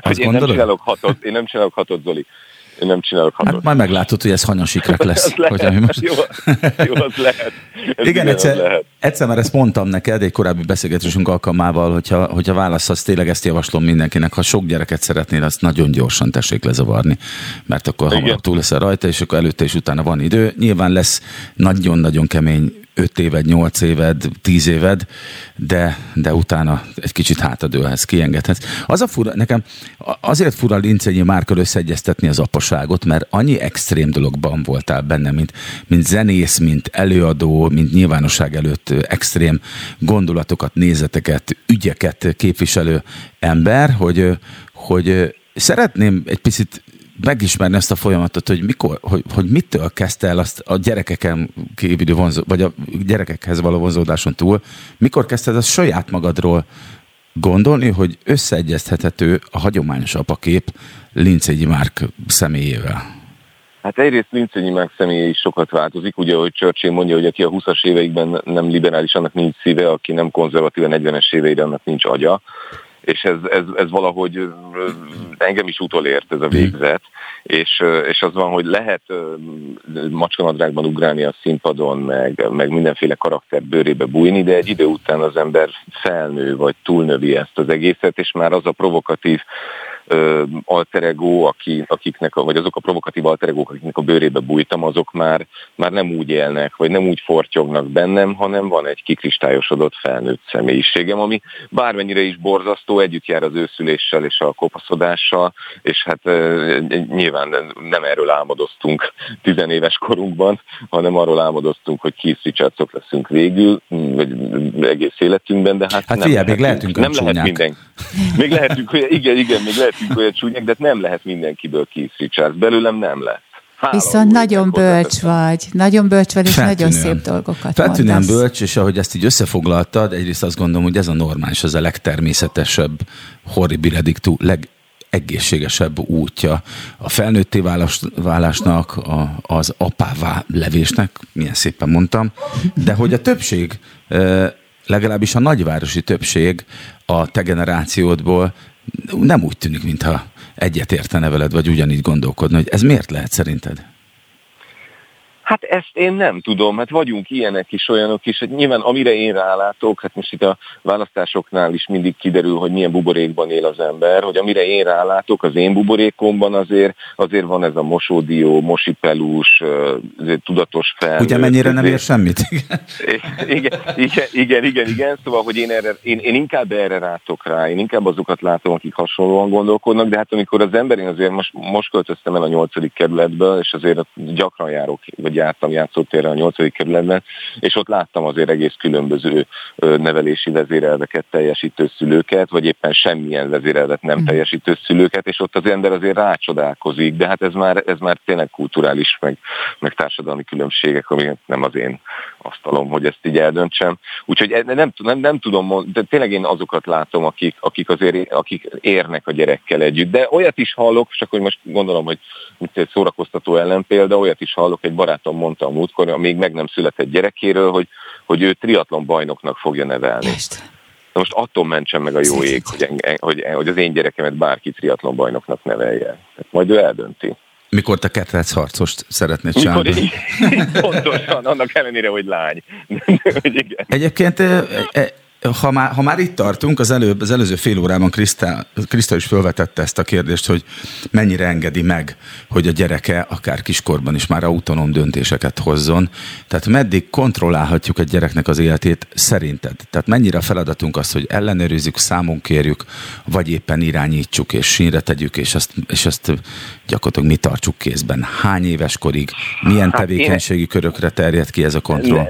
hogy én nem, csinálok hatot, én nem csinálok hatot, Zoli. Én nem csinálok hatot. Hát majd meglátod, hogy ez hanyasikrek lesz. lehet, hogy most... jó, jó, az lehet. Ez igen, egyszer, lehet. egyszer már ezt mondtam neked egy korábbi beszélgetésünk alkalmával, hogyha, hogyha válaszolsz, tényleg ezt javaslom mindenkinek, ha sok gyereket szeretnél, azt nagyon gyorsan tessék lezavarni, mert akkor hamarabb túl leszel rajta, és akkor előtte és utána van idő. Nyilván lesz nagyon-nagyon kemény 5 éved, 8 éved, 10 éved, de, de utána egy kicsit hátadőlhetsz, kiengedhetsz. Az a fura, nekem azért fura Lincényi Márkal összeegyeztetni az apaságot, mert annyi extrém dologban voltál benne, mint, mint zenész, mint előadó, mint nyilvánosság előtt extrém gondolatokat, nézeteket, ügyeket képviselő ember, hogy, hogy szeretném egy picit megismerni ezt a folyamatot, hogy mikor, hogy, hogy mitől kezdte el azt a gyerekeken kívüli vonzó, vagy a gyerekekhez való vonzódáson túl, mikor kezdted azt saját magadról gondolni, hogy összeegyeztethető a hagyományos apakép Lincégyi Márk személyével? Hát egyrészt Lincényi Márk személye is sokat változik, ugye, hogy Churchill mondja, hogy aki a 20-as éveikben nem liberális, annak nincs szíve, aki nem konzervatív a 40-es éveire, annak nincs agya és ez, ez, ez valahogy engem is utolért ez a végzet, és, és az van, hogy lehet macskanadrágban ugrálni a színpadon, meg, meg mindenféle karakter bőrébe bújni, de egy idő után az ember felnő, vagy túlnövi ezt az egészet, és már az a provokatív ego, aki, akiknek, vagy azok a provokatív alter ego, akiknek a bőrébe bújtam, azok már, már nem úgy élnek, vagy nem úgy fortyognak bennem, hanem van egy kikristályosodott felnőtt személyiségem, ami bármennyire is borzasztó, együtt jár az őszüléssel és a kopaszodással, és hát nyilván nem erről álmodoztunk tizenéves korunkban, hanem arról álmodoztunk, hogy Keith Richardsok leszünk végül, vagy egész életünkben, de hát, hát nem, figyelj, lehetünk, még lehetünk nem lehet minden. Még lehetünk, igen, igen, még lehet olyan csúnyák, de nem lehet mindenkiből Keith Richards. Belőlem nem lesz. Hála Viszont nagyon bölcs vagy, nagyon bölcs vagy, és Feltűnően. nagyon szép dolgokat Feltűnően mondasz. bölcs, és ahogy ezt így összefoglaltad, egyrészt azt gondolom, hogy ez a normális, ez a legtermészetesebb, horribiledictú, legegészségesebb útja a felnőtté válásnak, a, az apává levésnek, milyen szépen mondtam, de hogy a többség, legalábbis a nagyvárosi többség a te generációdból nem úgy tűnik, mintha egyet értene veled, vagy ugyanígy gondolkodna, hogy ez miért lehet szerinted? Hát ezt én nem tudom, hát vagyunk ilyenek is, olyanok is, hogy nyilván amire én rálátok, hát most itt a választásoknál is mindig kiderül, hogy milyen buborékban él az ember, hogy amire én rálátok, az én buborékomban azért, azért van ez a mosódió, mosipelús, tudatos fel. Ugye mennyire nem ér semmit? igen, igen, igen, igen, igen, szóval, hogy én, erre, én, én inkább erre rátok rá, én inkább azokat látom, akik hasonlóan gondolkodnak, de hát amikor az ember, én azért most, most költöztem el a nyolcadik kerületből, és azért gyakran járok, vagy jártam játszótérre a 8. kerületben, és ott láttam azért egész különböző nevelési vezérelveket teljesítő szülőket, vagy éppen semmilyen vezérelvet nem mm. teljesítő szülőket, és ott az ember azért rácsodálkozik, de hát ez már, ez már tényleg kulturális, meg, meg társadalmi különbségek, ami nem az én asztalom, hogy ezt így eldöntsem. Úgyhogy nem, nem, nem tudom, de tényleg én azokat látom, akik, akik azért akik érnek a gyerekkel együtt. De olyat is hallok, csak hogy most gondolom, hogy egy szórakoztató ellenpélda, olyat is hallok, egy barátom mondta a múltkor, még meg nem született gyerekéről, hogy, hogy ő triatlon bajnoknak fogja nevelni. Most. De most attól mentsen meg a jó ég, hogy, hogy, hogy az én gyerekemet bárki triatlon bajnoknak nevelje. Tehát majd ő eldönti. Mikor te ketrec harcost szeretnéd csinálni? Pontosan, annak ellenére, hogy lány. Egyébként e, e, ha már, ha már itt tartunk, az, előbb, az előző fél órában Kriszta, Kriszta is felvetette ezt a kérdést, hogy mennyire engedi meg, hogy a gyereke akár kiskorban is már autonóm döntéseket hozzon. Tehát meddig kontrollálhatjuk egy gyereknek az életét szerinted? Tehát mennyire a feladatunk az, hogy ellenőrizzük, számon kérjük, vagy éppen irányítsuk és sínre tegyük, és ezt, és ezt gyakorlatilag mi tartsuk kézben? Hány éves korig? Milyen hát tevékenységi körökre terjed ki ez a kontroll?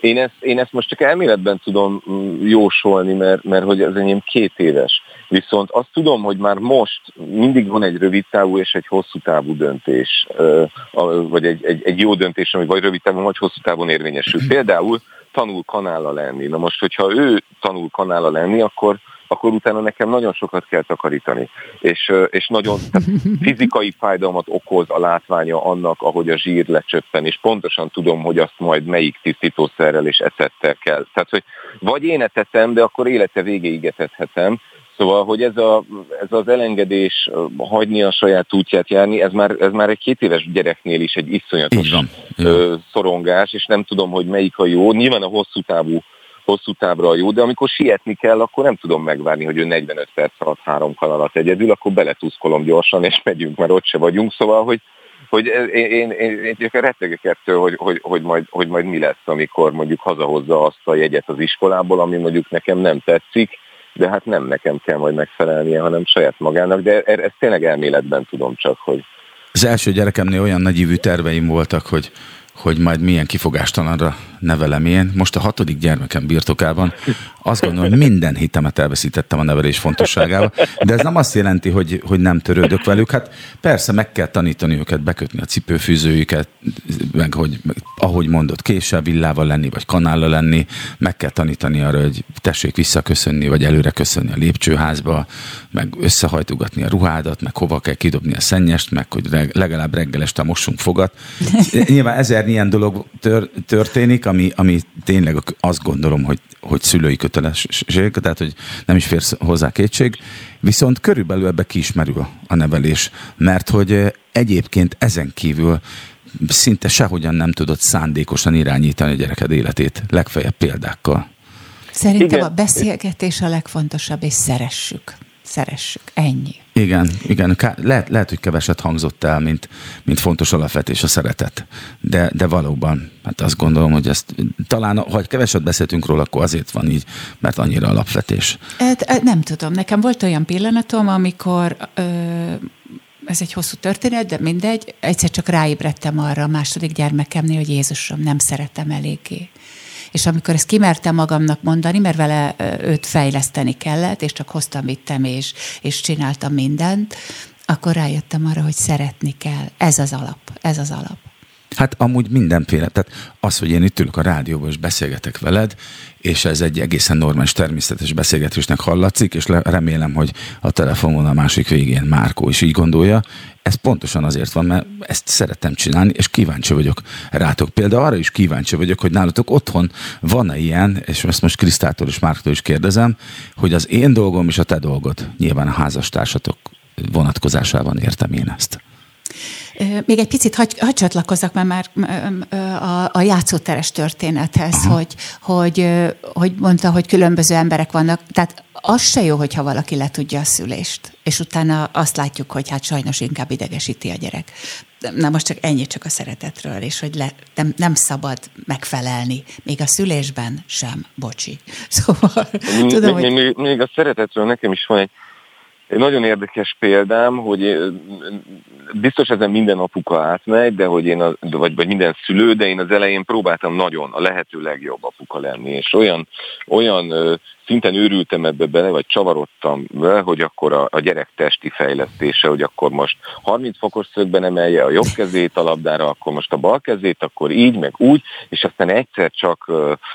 Én ezt, én ezt most csak elméletben tudom mm, jósolni, mert, mert hogy az enyém két éves. Viszont azt tudom, hogy már most mindig van egy rövid távú és egy hosszú távú döntés, vagy egy, egy, egy jó döntés, ami vagy rövid távon, vagy hosszú távon érvényesül. Például tanul kanála lenni. Na most, hogyha ő tanul kanála lenni, akkor akkor utána nekem nagyon sokat kell takarítani. És, és nagyon tehát fizikai fájdalmat okoz a látványa annak, ahogy a zsír lecsöppen, és pontosan tudom, hogy azt majd melyik tisztítószerrel és ecettel kell. Tehát, hogy vagy én etetem, de akkor élete végéig etethetem, Szóval, hogy ez, a, ez az elengedés, hagyni a saját útját járni, ez már, ez már egy két éves gyereknél is egy iszonyatos van. szorongás, és nem tudom, hogy melyik a jó. Nyilván a hosszú távú hosszú távra a jó, de amikor sietni kell, akkor nem tudom megvárni, hogy ő 45 perc alatt három kanalat egyedül, akkor beletuszkolom gyorsan, és megyünk, mert ott se vagyunk. Szóval, hogy, hogy én, én, én, én rettegek ettől, hogy, hogy, hogy, majd, hogy majd mi lesz, amikor mondjuk hazahozza azt a jegyet az iskolából, ami mondjuk nekem nem tetszik, de hát nem nekem kell majd megfelelnie, hanem saját magának, de e-, ezt tényleg elméletben tudom csak, hogy... Az első gyerekemnél olyan nagyívű terveim voltak, hogy hogy majd milyen kifogástalanra nevelem én. Most a hatodik gyermekem birtokában azt gondolom, hogy minden hitemet elveszítettem a nevelés fontosságával, de ez nem azt jelenti, hogy, hogy nem törődök velük. Hát persze meg kell tanítani őket, bekötni a cipőfűzőjüket, meg hogy, ahogy mondott, késsel, villával lenni, vagy kanállal lenni, meg kell tanítani arra, hogy tessék visszaköszönni, vagy előre köszönni a lépcsőházba, meg összehajtogatni a ruhádat, meg hova kell kidobni a szennyest, meg hogy legalább reggel este mossunk fogat. Nyilván ezer ilyen dolog tör, történik, ami, ami tényleg azt gondolom, hogy, hogy szülői kötelező kötelesség, tehát hogy nem is fér hozzá kétség, viszont körülbelül ebbe kiismerül a nevelés, mert hogy egyébként ezen kívül szinte sehogyan nem tudod szándékosan irányítani a gyereked életét, legfeljebb példákkal. Szerintem Igen. a beszélgetés a legfontosabb, és szeressük. Szeressük. Ennyi. Igen, igen. Lehet, lehet, hogy keveset hangzott el, mint, mint fontos alapvetés a szeretet. De, de valóban, hát azt gondolom, hogy ezt talán, ha keveset beszéltünk róla, akkor azért van így, mert annyira alapvetés. Hát, nem tudom. Nekem volt olyan pillanatom, amikor ö, ez egy hosszú történet, de mindegy, egyszer csak ráébredtem arra a második gyermekemnél, hogy Jézusom, nem szeretem eléggé. És amikor ezt kimertem magamnak mondani, mert vele őt fejleszteni kellett, és csak hoztam, vittem, és, és csináltam mindent, akkor rájöttem arra, hogy szeretni kell. Ez az alap, ez az alap. Hát amúgy mindenféle. Tehát az, hogy én itt ülök a rádióban és beszélgetek veled, és ez egy egészen normális, természetes beszélgetésnek hallatszik, és remélem, hogy a telefonon a másik végén Márkó is így gondolja. Ez pontosan azért van, mert ezt szeretem csinálni, és kíváncsi vagyok rátok. Például arra is kíváncsi vagyok, hogy nálatok otthon van-e ilyen, és ezt most Krisztától és Márktól is kérdezem, hogy az én dolgom és a te dolgod, nyilván a házastársatok vonatkozásában értem én ezt. Még egy picit hagy, hagy csatlakozzak már, már a, a játszóteres történethez, hogy, hogy, hogy mondta, hogy különböző emberek vannak. Tehát az se jó, hogyha valaki le tudja a szülést, és utána azt látjuk, hogy hát sajnos inkább idegesíti a gyerek. Na most csak ennyi csak a szeretetről, és hogy le, nem, nem szabad megfelelni, még a szülésben sem, bocsi. Szóval, tudom, még, hogy... még, még a szeretetről nekem is van egy egy nagyon érdekes példám, hogy biztos ezen minden apuka átmegy, de hogy én, a, vagy, vagy minden szülő, de én az elején próbáltam nagyon a lehető legjobb apuka lenni, és olyan, olyan szinten őrültem ebbe bele, vagy csavarodtam be, hogy akkor a, a gyerek testi fejlesztése, hogy akkor most 30 fokos szögben emelje a jobb kezét a labdára, akkor most a bal kezét, akkor így, meg úgy, és aztán egyszer csak,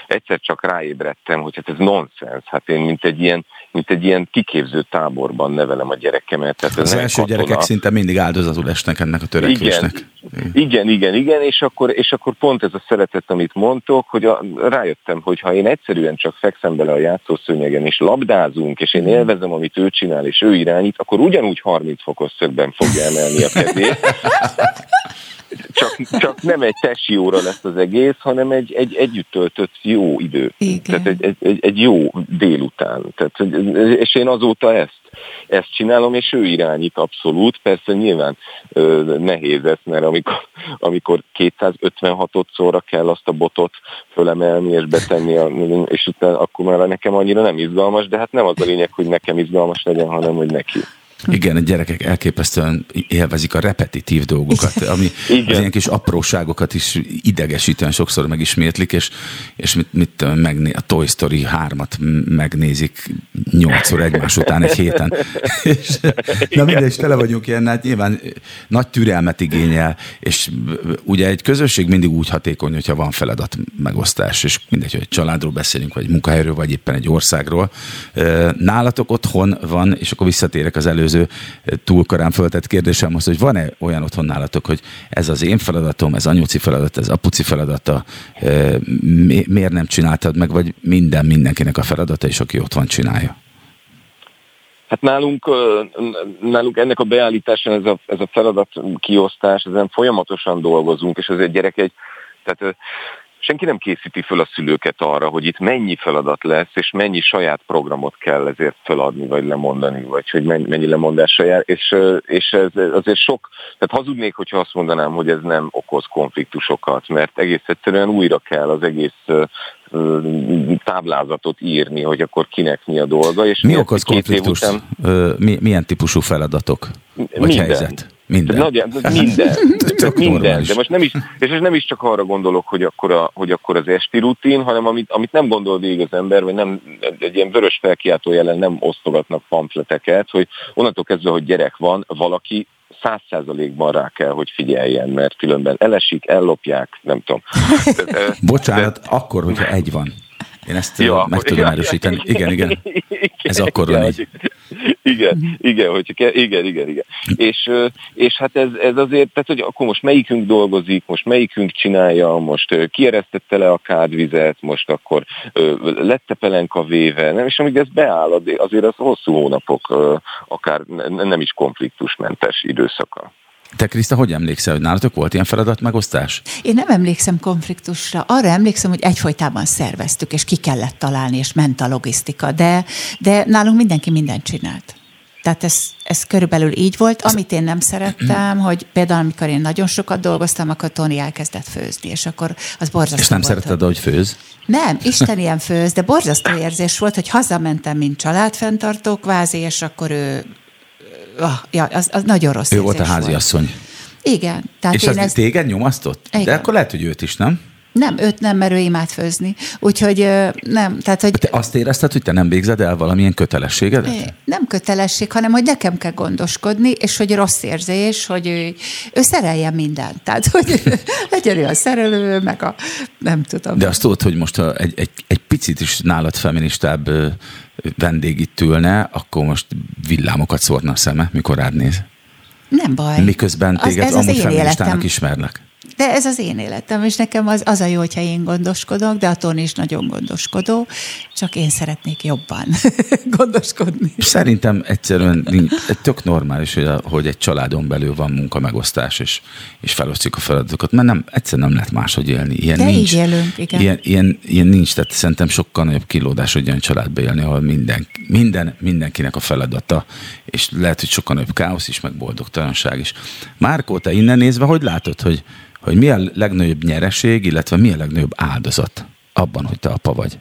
egyszer csak ráébredtem, hogy hát ez nonsens. Hát én mint egy ilyen, mint egy ilyen kiképző táborban nevelem a gyerekemet. Tehát ez az első katona. gyerekek szinte mindig áldozatul esnek ennek a törekvésnek. Igen, igen, igen, igen és, akkor, és akkor pont ez a szeretet, amit mondtok, hogy a, rájöttem, hogy ha én egyszerűen csak fekszem bele a játszó szőnyegen, és labdázunk, és én élvezem, amit ő csinál, és ő irányít, akkor ugyanúgy 30 fokos szögben fogja emelni a kezét. Csak, csak nem egy tesi óra lesz az egész, hanem egy, egy együtt töltött jó idő. Igen. Tehát egy, egy, egy, jó délután. Tehát, és én azóta ezt, ezt csinálom, és ő irányít abszolút. Persze nyilván ö, nehéz ez, mert amikor, amikor 256 szóra kell azt a botot fölemelni és betenni, a, és utána akkor már nekem annyira nem izgalmas, de hát nem az a lényeg, hogy nekem izgalmas legyen, hanem hogy neki. Igen, a gyerekek elképesztően élvezik a repetitív dolgokat, ami Igen. az ilyen kis apróságokat is idegesítően sokszor megismétlik, és, és mit, mit megné, a Toy Story 3-at megnézik nyolcszor egymás után egy héten. és, na mindegy, és tele vagyunk ilyen, hát nyilván nagy türelmet igényel, és ugye egy közösség mindig úgy hatékony, hogyha van feladat megosztás, és mindegy, hogy egy családról beszélünk, vagy egy munkahelyről, vagy éppen egy országról. Nálatok otthon van, és akkor visszatérek az előző előző eh, túlkorán föltett kérdésem az, hogy van-e olyan otthon nálatok, hogy ez az én feladatom, ez anyuci feladat, ez apuci feladata, eh, miért nem csináltad meg, vagy minden mindenkinek a feladata, és aki ott van, csinálja? Hát nálunk, nálunk ennek a beállításán ez a, ez a feladat kiosztás, ezen folyamatosan dolgozunk, és egy gyerek egy, tehát senki nem készíti föl a szülőket arra, hogy itt mennyi feladat lesz, és mennyi saját programot kell ezért feladni, vagy lemondani, vagy hogy mennyi lemondásra jár, és, és ez azért sok, tehát hazudnék, hogyha azt mondanám, hogy ez nem okoz konfliktusokat, mert egész egyszerűen újra kell az egész táblázatot írni, hogy akkor kinek mi a dolga. És mi okoz konfliktust? Után... Mi, milyen típusú feladatok? Vagy minden. helyzet? Minden. Nagy, minden. minden. De most nem is, és most nem is csak arra gondolok, hogy akkor, a, hogy akkor az esti rutin, hanem amit, amit nem gondol végig az ember, vagy nem, egy ilyen vörös felkiáltó jelen nem osztogatnak pamfleteket, hogy onnantól kezdve, hogy gyerek van, valaki száz százalékban rá kell, hogy figyeljen, mert különben elesik, ellopják, nem tudom. Bocsánat, de, akkor, hogyha egy van. Én ezt ja, meg tudom ja, erősíteni. Igen, igen. Ez akkor van így. Igen, igen, hogy igen, igen, igen. És, és hát ez, ez azért, tehát hogy akkor most melyikünk dolgozik, most melyikünk csinálja, most kieresztette le a kádvizet, most akkor lett pelenka véve, nem? és amíg ez beáll, azért az hosszú hónapok, akár nem is konfliktusmentes időszaka. Te, Kriszta, hogy emlékszel, hogy nálatok volt ilyen feladatmegosztás? Én nem emlékszem konfliktusra. Arra emlékszem, hogy egyfolytában szerveztük, és ki kellett találni, és ment a logisztika, de, de nálunk mindenki mindent csinált. Tehát ez, ez körülbelül így volt. Amit én nem szerettem, hogy például amikor én nagyon sokat dolgoztam, akkor Tony elkezdett főzni, és akkor az borzasztó És nem volt, szeretted, hogy főz? Nem, Isten ilyen főz, de borzasztó érzés volt, hogy hazamentem, mint családfenntartó kvázi, és akkor ő ja, az, az nagyon rossz Ő volt a háziasszony. Igen. Tehát és az ezt... téged nyomasztott? Igen. De akkor lehet, hogy őt is, nem? Nem, őt nem, mert ő imád főzni. Úgyhogy nem. Tehát, hogy... Te azt érezted, hogy te nem végzed el valamilyen kötelességedet? Nem kötelesség, hanem hogy nekem kell gondoskodni, és hogy rossz érzés, hogy ő, ő szereljen mindent. Tehát, hogy legyen ő a szerelő, meg a nem tudom. De azt tudod, hogy most egy, egy, egy picit is nálad feministább vendég itt ülne, akkor most villámokat szórna a szeme, mikor rád néz. Nem baj. Miközben téged az, ez amúgy feministának ismernek. De ez az én életem, és nekem az, az a jó, hogyha én gondoskodok, de a Tony is nagyon gondoskodó, csak én szeretnék jobban gondoskodni. Szerintem egyszerűen tök normális, hogy, a, hogy egy családon belül van munkamegosztás, és, és felosztjuk a feladatokat, mert nem, egyszerűen nem lehet máshogy élni. Ilyen de nincs, így élünk, igen. Ilyen, ilyen, ilyen nincs, tehát szerintem sokkal nagyobb kilódás, hogy olyan családba élni, ahol minden, minden, mindenkinek a feladata, és lehet, hogy sokkal nagyobb káosz is, meg boldogtalanság is. Márkó, te innen nézve, hogy látod, hogy hogy mi a legnagyobb nyereség, illetve mi a legnagyobb áldozat abban, hogy te apa vagy?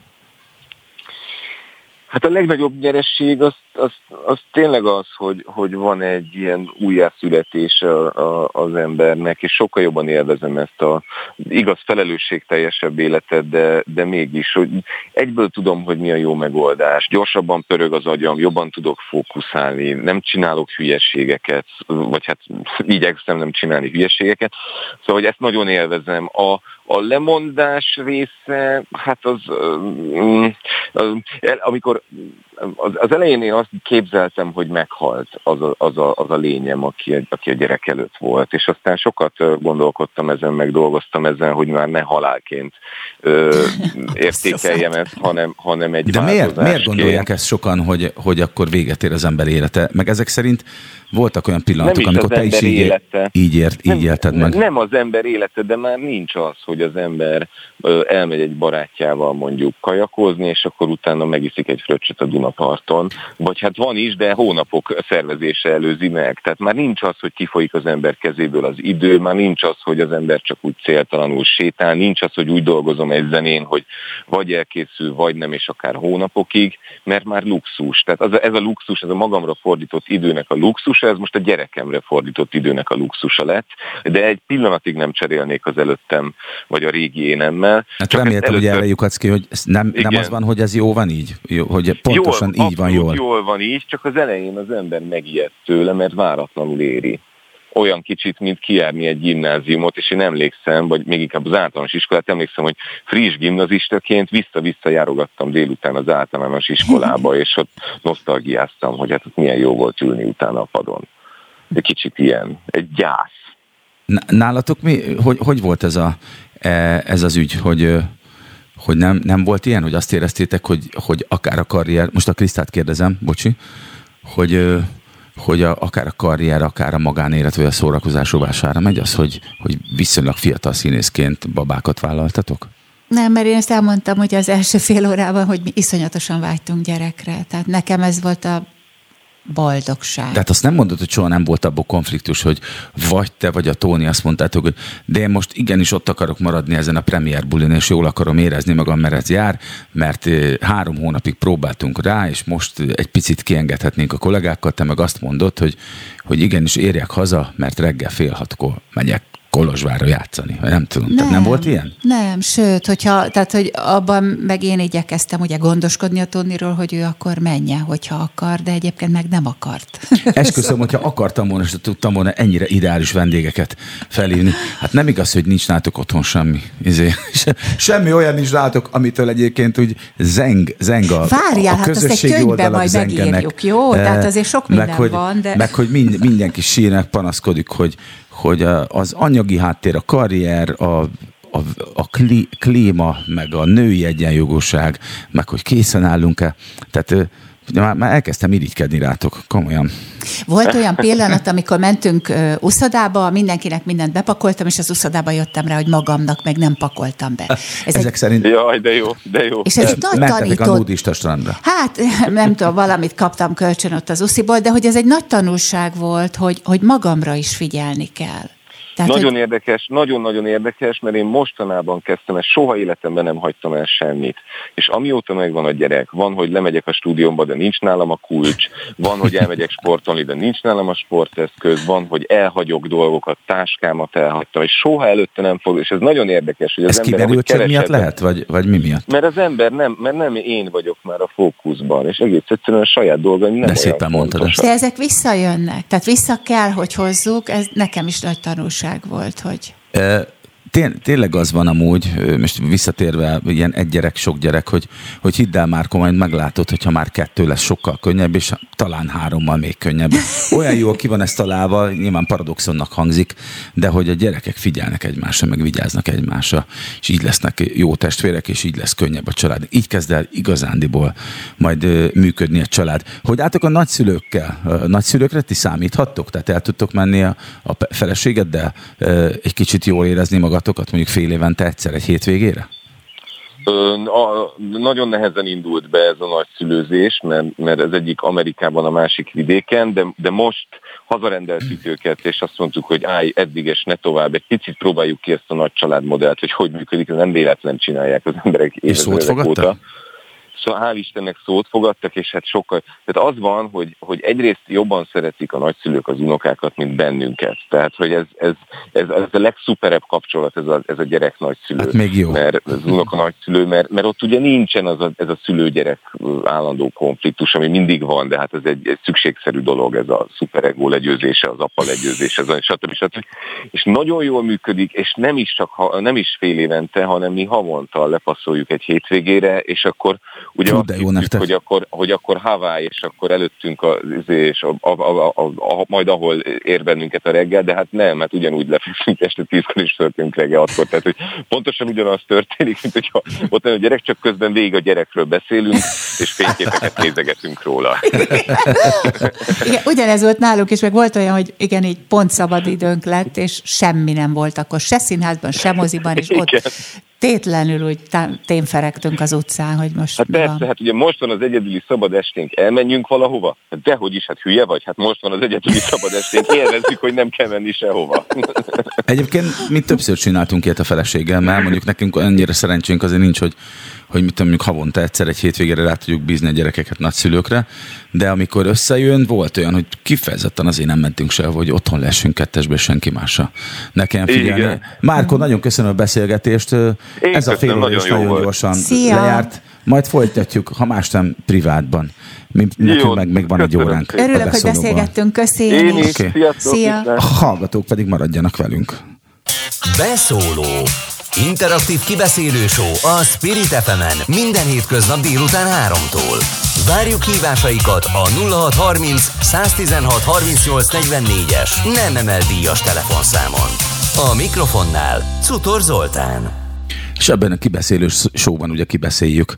Hát a legnagyobb nyeresség az, az, az tényleg az, hogy, hogy van egy ilyen újjászületés a, a, az embernek, és sokkal jobban élvezem ezt a igaz felelősségteljesebb életet, de, de mégis, hogy egyből tudom, hogy mi a jó megoldás. Gyorsabban pörög az agyam, jobban tudok fókuszálni, nem csinálok hülyeségeket, vagy hát igyekszem nem csinálni hülyeségeket. Szóval, hogy ezt nagyon élvezem. A, a lemondás része, hát az, az amikor az, az elején én azt képzeltem, hogy meghalt az a, az a, az a lényem, aki, aki a gyerek előtt volt, és aztán sokat gondolkodtam ezen, meg dolgoztam ezen, hogy már ne halálként ö, értékeljem ezt, hanem, hanem egy De miért, miért gondolják ezt sokan, hogy, hogy akkor véget ér az ember élete? Meg ezek szerint voltak olyan pillanatok, amikor te is így, élete. így, ért, így nem, élted meg. Nem az ember élete, de már nincs az, hogy az ember elmegy egy barátjával mondjuk kajakozni, és akkor utána megiszik egy fröccsöt a Dunaparton. Vagy hát van is, de hónapok szervezése előzi meg. Tehát már nincs az, hogy kifolyik az ember kezéből az idő, már nincs az, hogy az ember csak úgy céltalanul sétál, nincs az, hogy úgy dolgozom egy zenén, hogy vagy elkészül, vagy nem, és akár hónapokig, mert már luxus. Tehát az, ez a luxus, ez a magamra fordított időnek a luxusa, ez most a gyerekemre fordított időnek a luxusa lett, de egy pillanatig nem cserélnék az előttem, vagy a régi énemmel. Hát reméltem, előtte... hogy erre lyukadsz ki, hogy nem, nem az van, hogy ez jó van így? Jó, hogy pontosan jól, így van jól. jól van így, csak az elején az ember megijedt tőle, mert váratlanul éri olyan kicsit, mint kijárni egy gimnáziumot, és én emlékszem, vagy még inkább az általános iskolát, emlékszem, hogy friss gimnazistaként vissza-vissza járogattam délután az általános iskolába, és ott nosztalgiáztam, hogy hát ott milyen jó volt ülni utána a padon. De kicsit ilyen, egy gyász. Nálatok mi, hogy, hogy volt ez, a, e, ez az ügy, hogy, hogy nem, nem volt ilyen, hogy azt éreztétek, hogy, hogy akár a karrier, most a Krisztát kérdezem, bocsi, hogy hogy a, akár a karrier, akár a magánélet, vagy a szórakozás rovására megy az, hogy, hogy viszonylag fiatal színészként babákat vállaltatok? Nem, mert én ezt elmondtam, hogy az első fél órában, hogy mi iszonyatosan vágytunk gyerekre. Tehát nekem ez volt a boldogság. Tehát azt nem mondod, hogy soha nem volt abból konfliktus, hogy vagy te, vagy a Tóni azt mondtátok, hogy de én most igenis ott akarok maradni ezen a premier bulin, és jól akarom érezni magam, mert ez jár, mert három hónapig próbáltunk rá, és most egy picit kiengedhetnénk a kollégákkal, te meg azt mondod, hogy, hogy igenis érjek haza, mert reggel fél hatkor megyek Kolozsvárra játszani. Nem tudom. Nem, tehát nem volt ilyen? Nem, sőt, hogyha, tehát, hogy abban meg én igyekeztem ugye gondoskodni a Toniról, hogy ő akkor menjen, hogyha akar, de egyébként meg nem akart. Esküszöm, hogyha akartam volna, és tudtam volna ennyire ideális vendégeket felhívni. Hát nem igaz, hogy nincs nátok otthon semmi. Izé, se, semmi olyan nincs nátok, amitől egyébként úgy zeng, zeng a, Várjál, a hát azt egy könyvben majd zengenek. megírjuk, jó? Tehát azért sok minden meg, hogy, van, de... Meg, hogy mind, mindenki sírnek, panaszkodik, hogy, hogy az anyagi háttér, a karrier, a, a, a klí, klíma, meg a női egyenjogúság, meg hogy készen állunk-e. Tehát már, már elkezdtem irigykedni rátok, komolyan. Volt olyan pillanat, amikor mentünk uszodába, mindenkinek mindent bepakoltam, és az uszodába jöttem rá, hogy magamnak meg nem pakoltam be. Ez Ezek egy... szerint... Jaj, de jó, de jó. És ez nagy tanított... a nudista strandra. Hát, nem tudom, valamit kaptam kölcsön ott az usziból, de hogy ez egy nagy tanulság volt, hogy, hogy magamra is figyelni kell. Tehát, nagyon hogy... érdekes, nagyon-nagyon érdekes, mert én mostanában kezdtem, ezt soha életemben nem hagytam el semmit. És amióta megvan a gyerek, van, hogy lemegyek a stúdiómba, de nincs nálam a kulcs, van, hogy elmegyek sportolni, de nincs nálam a sporteszköz, van, hogy elhagyok dolgokat, táskámat elhagytam, és soha előtte nem fog, és ez nagyon érdekes, hogy az ez ember, hogy keresett, miatt lehet, vagy, vagy mi miatt? Mert az ember nem, mert nem én vagyok már a fókuszban, és egész egyszerűen a saját dolgaim nem De szépen mondtad ezt. De ezek visszajönnek, tehát vissza kell, hogy hozzuk, ez nekem is nagy tanulság tanulság volt, hogy... Té- tényleg az van amúgy, most visszatérve ilyen egy gyerek, sok gyerek, hogy, hogy hidd el már majd meglátod, hogyha már kettő lesz sokkal könnyebb, és talán hárommal még könnyebb. Olyan jól ki van ezt találva, nyilván paradoxonnak hangzik, de hogy a gyerekek figyelnek egymásra, meg vigyáznak egymásra, és így lesznek jó testvérek, és így lesz könnyebb a család. Így kezd el igazándiból majd működni a család. Hogy álltok a nagyszülőkkel? A nagyszülőkre ti számíthattok? Tehát el tudtok menni a, a feleségeddel egy kicsit jól érezni magad járatokat mondjuk fél évente egyszer egy hétvégére? A, nagyon nehezen indult be ez a nagy szülőzés, mert, mert ez egyik Amerikában, a másik vidéken, de, de most hazarendeltük őket, és azt mondtuk, hogy állj, eddig és ne tovább, egy picit próbáljuk ki ezt a nagy családmodellt, hogy hogy működik, ez nem véletlen csinálják az emberek évek óta. Szóval hál' Istennek szót fogadtak, és hát sokkal, tehát az van, hogy, hogy egyrészt jobban szeretik a nagyszülők az unokákat, mint bennünket. Tehát, hogy ez, ez, ez, ez a legszuperebb kapcsolat, ez a, ez a gyerek nagyszülő. Hát még jó. Mert az unoka nagyszülő, mert, mert ott ugye nincsen az a, ez a szülő-gyerek állandó konfliktus, ami mindig van, de hát ez egy, egy szükségszerű dolog, ez a szuperegó legyőzése, az apa legyőzése, az, stb. stb. És nagyon jól működik, és nem is csak nem is fél évente, hanem mi havonta lepasszoljuk egy hétvégére, és akkor ugye Fú, azt hittük, hogy akkor, hogy akkor Hawaii, és akkor előttünk a, és a, a, a, a, a, majd ahol ér bennünket a reggel, de hát nem, mert ugyanúgy lefekszünk este tízkor, és történik reggel akkor. Tehát, hogy pontosan ugyanaz történik, mint hogyha ott a gyerek, csak közben végig a gyerekről beszélünk, és fényképeket nézegetünk róla. igen, ugyanez volt náluk, és meg volt olyan, hogy igen, így pont szabad időnk lett, és semmi nem volt akkor, se színházban, se moziban, és ott tétlenül úgy témferegtünk az utcán, hogy most Hát persze, van. hát ugye most van az egyedüli szabad esténk, elmenjünk valahova? Hát dehogy is, hát hülye vagy, hát most van az egyedüli szabad esténk, élvezzük, hogy nem kell menni sehova. Egyébként mi többször csináltunk ilyet a feleséggel, mondjuk nekünk annyira szerencsénk azért nincs, hogy hogy mit tudom, mondjuk havonta egyszer egy hétvégére rá tudjuk bízni a gyerekeket nagyszülőkre, de amikor összejön, volt olyan, hogy kifejezetten azért nem mentünk se, hogy otthon lessünk kettesbe senki másra. Nekem figyelni. Igen. Márko, nagyon köszönöm a beszélgetést. Én Ez a fél nagyon, nagyon gyorsan Szia. lejárt. Majd folytatjuk, ha más nem privátban. Mi, nekünk meg még van egy óránk. Örülök, hogy beszélgettünk. Köszi én is. Okay. Szia. A hallgatók pedig maradjanak velünk. Beszóló Interaktív kibeszélő show a Spirit fm minden hétköznap délután 3-tól. Várjuk hívásaikat a 0630 116 38 44-es nem emel díjas telefonszámon. A mikrofonnál Cutor Zoltán. És ebben a kibeszélő showban ugye kibeszéljük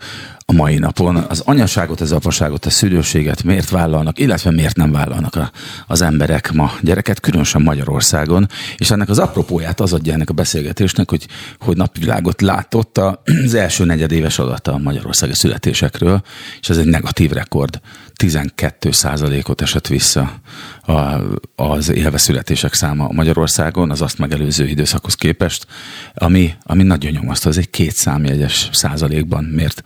a mai napon. Az anyaságot, az apaságot, a szülőséget miért vállalnak, illetve miért nem vállalnak a, az emberek ma? Gyereket, különösen Magyarországon, és ennek az apropóját az adja ennek a beszélgetésnek, hogy, hogy napvilágot látott az első negyedéves adata a magyarországi születésekről, és ez egy negatív rekord. 12 ot esett vissza a, az élve születések száma Magyarországon az azt megelőző időszakhoz képest, ami, ami nagyon nyomasztó, az egy két számjegyes százalékban mért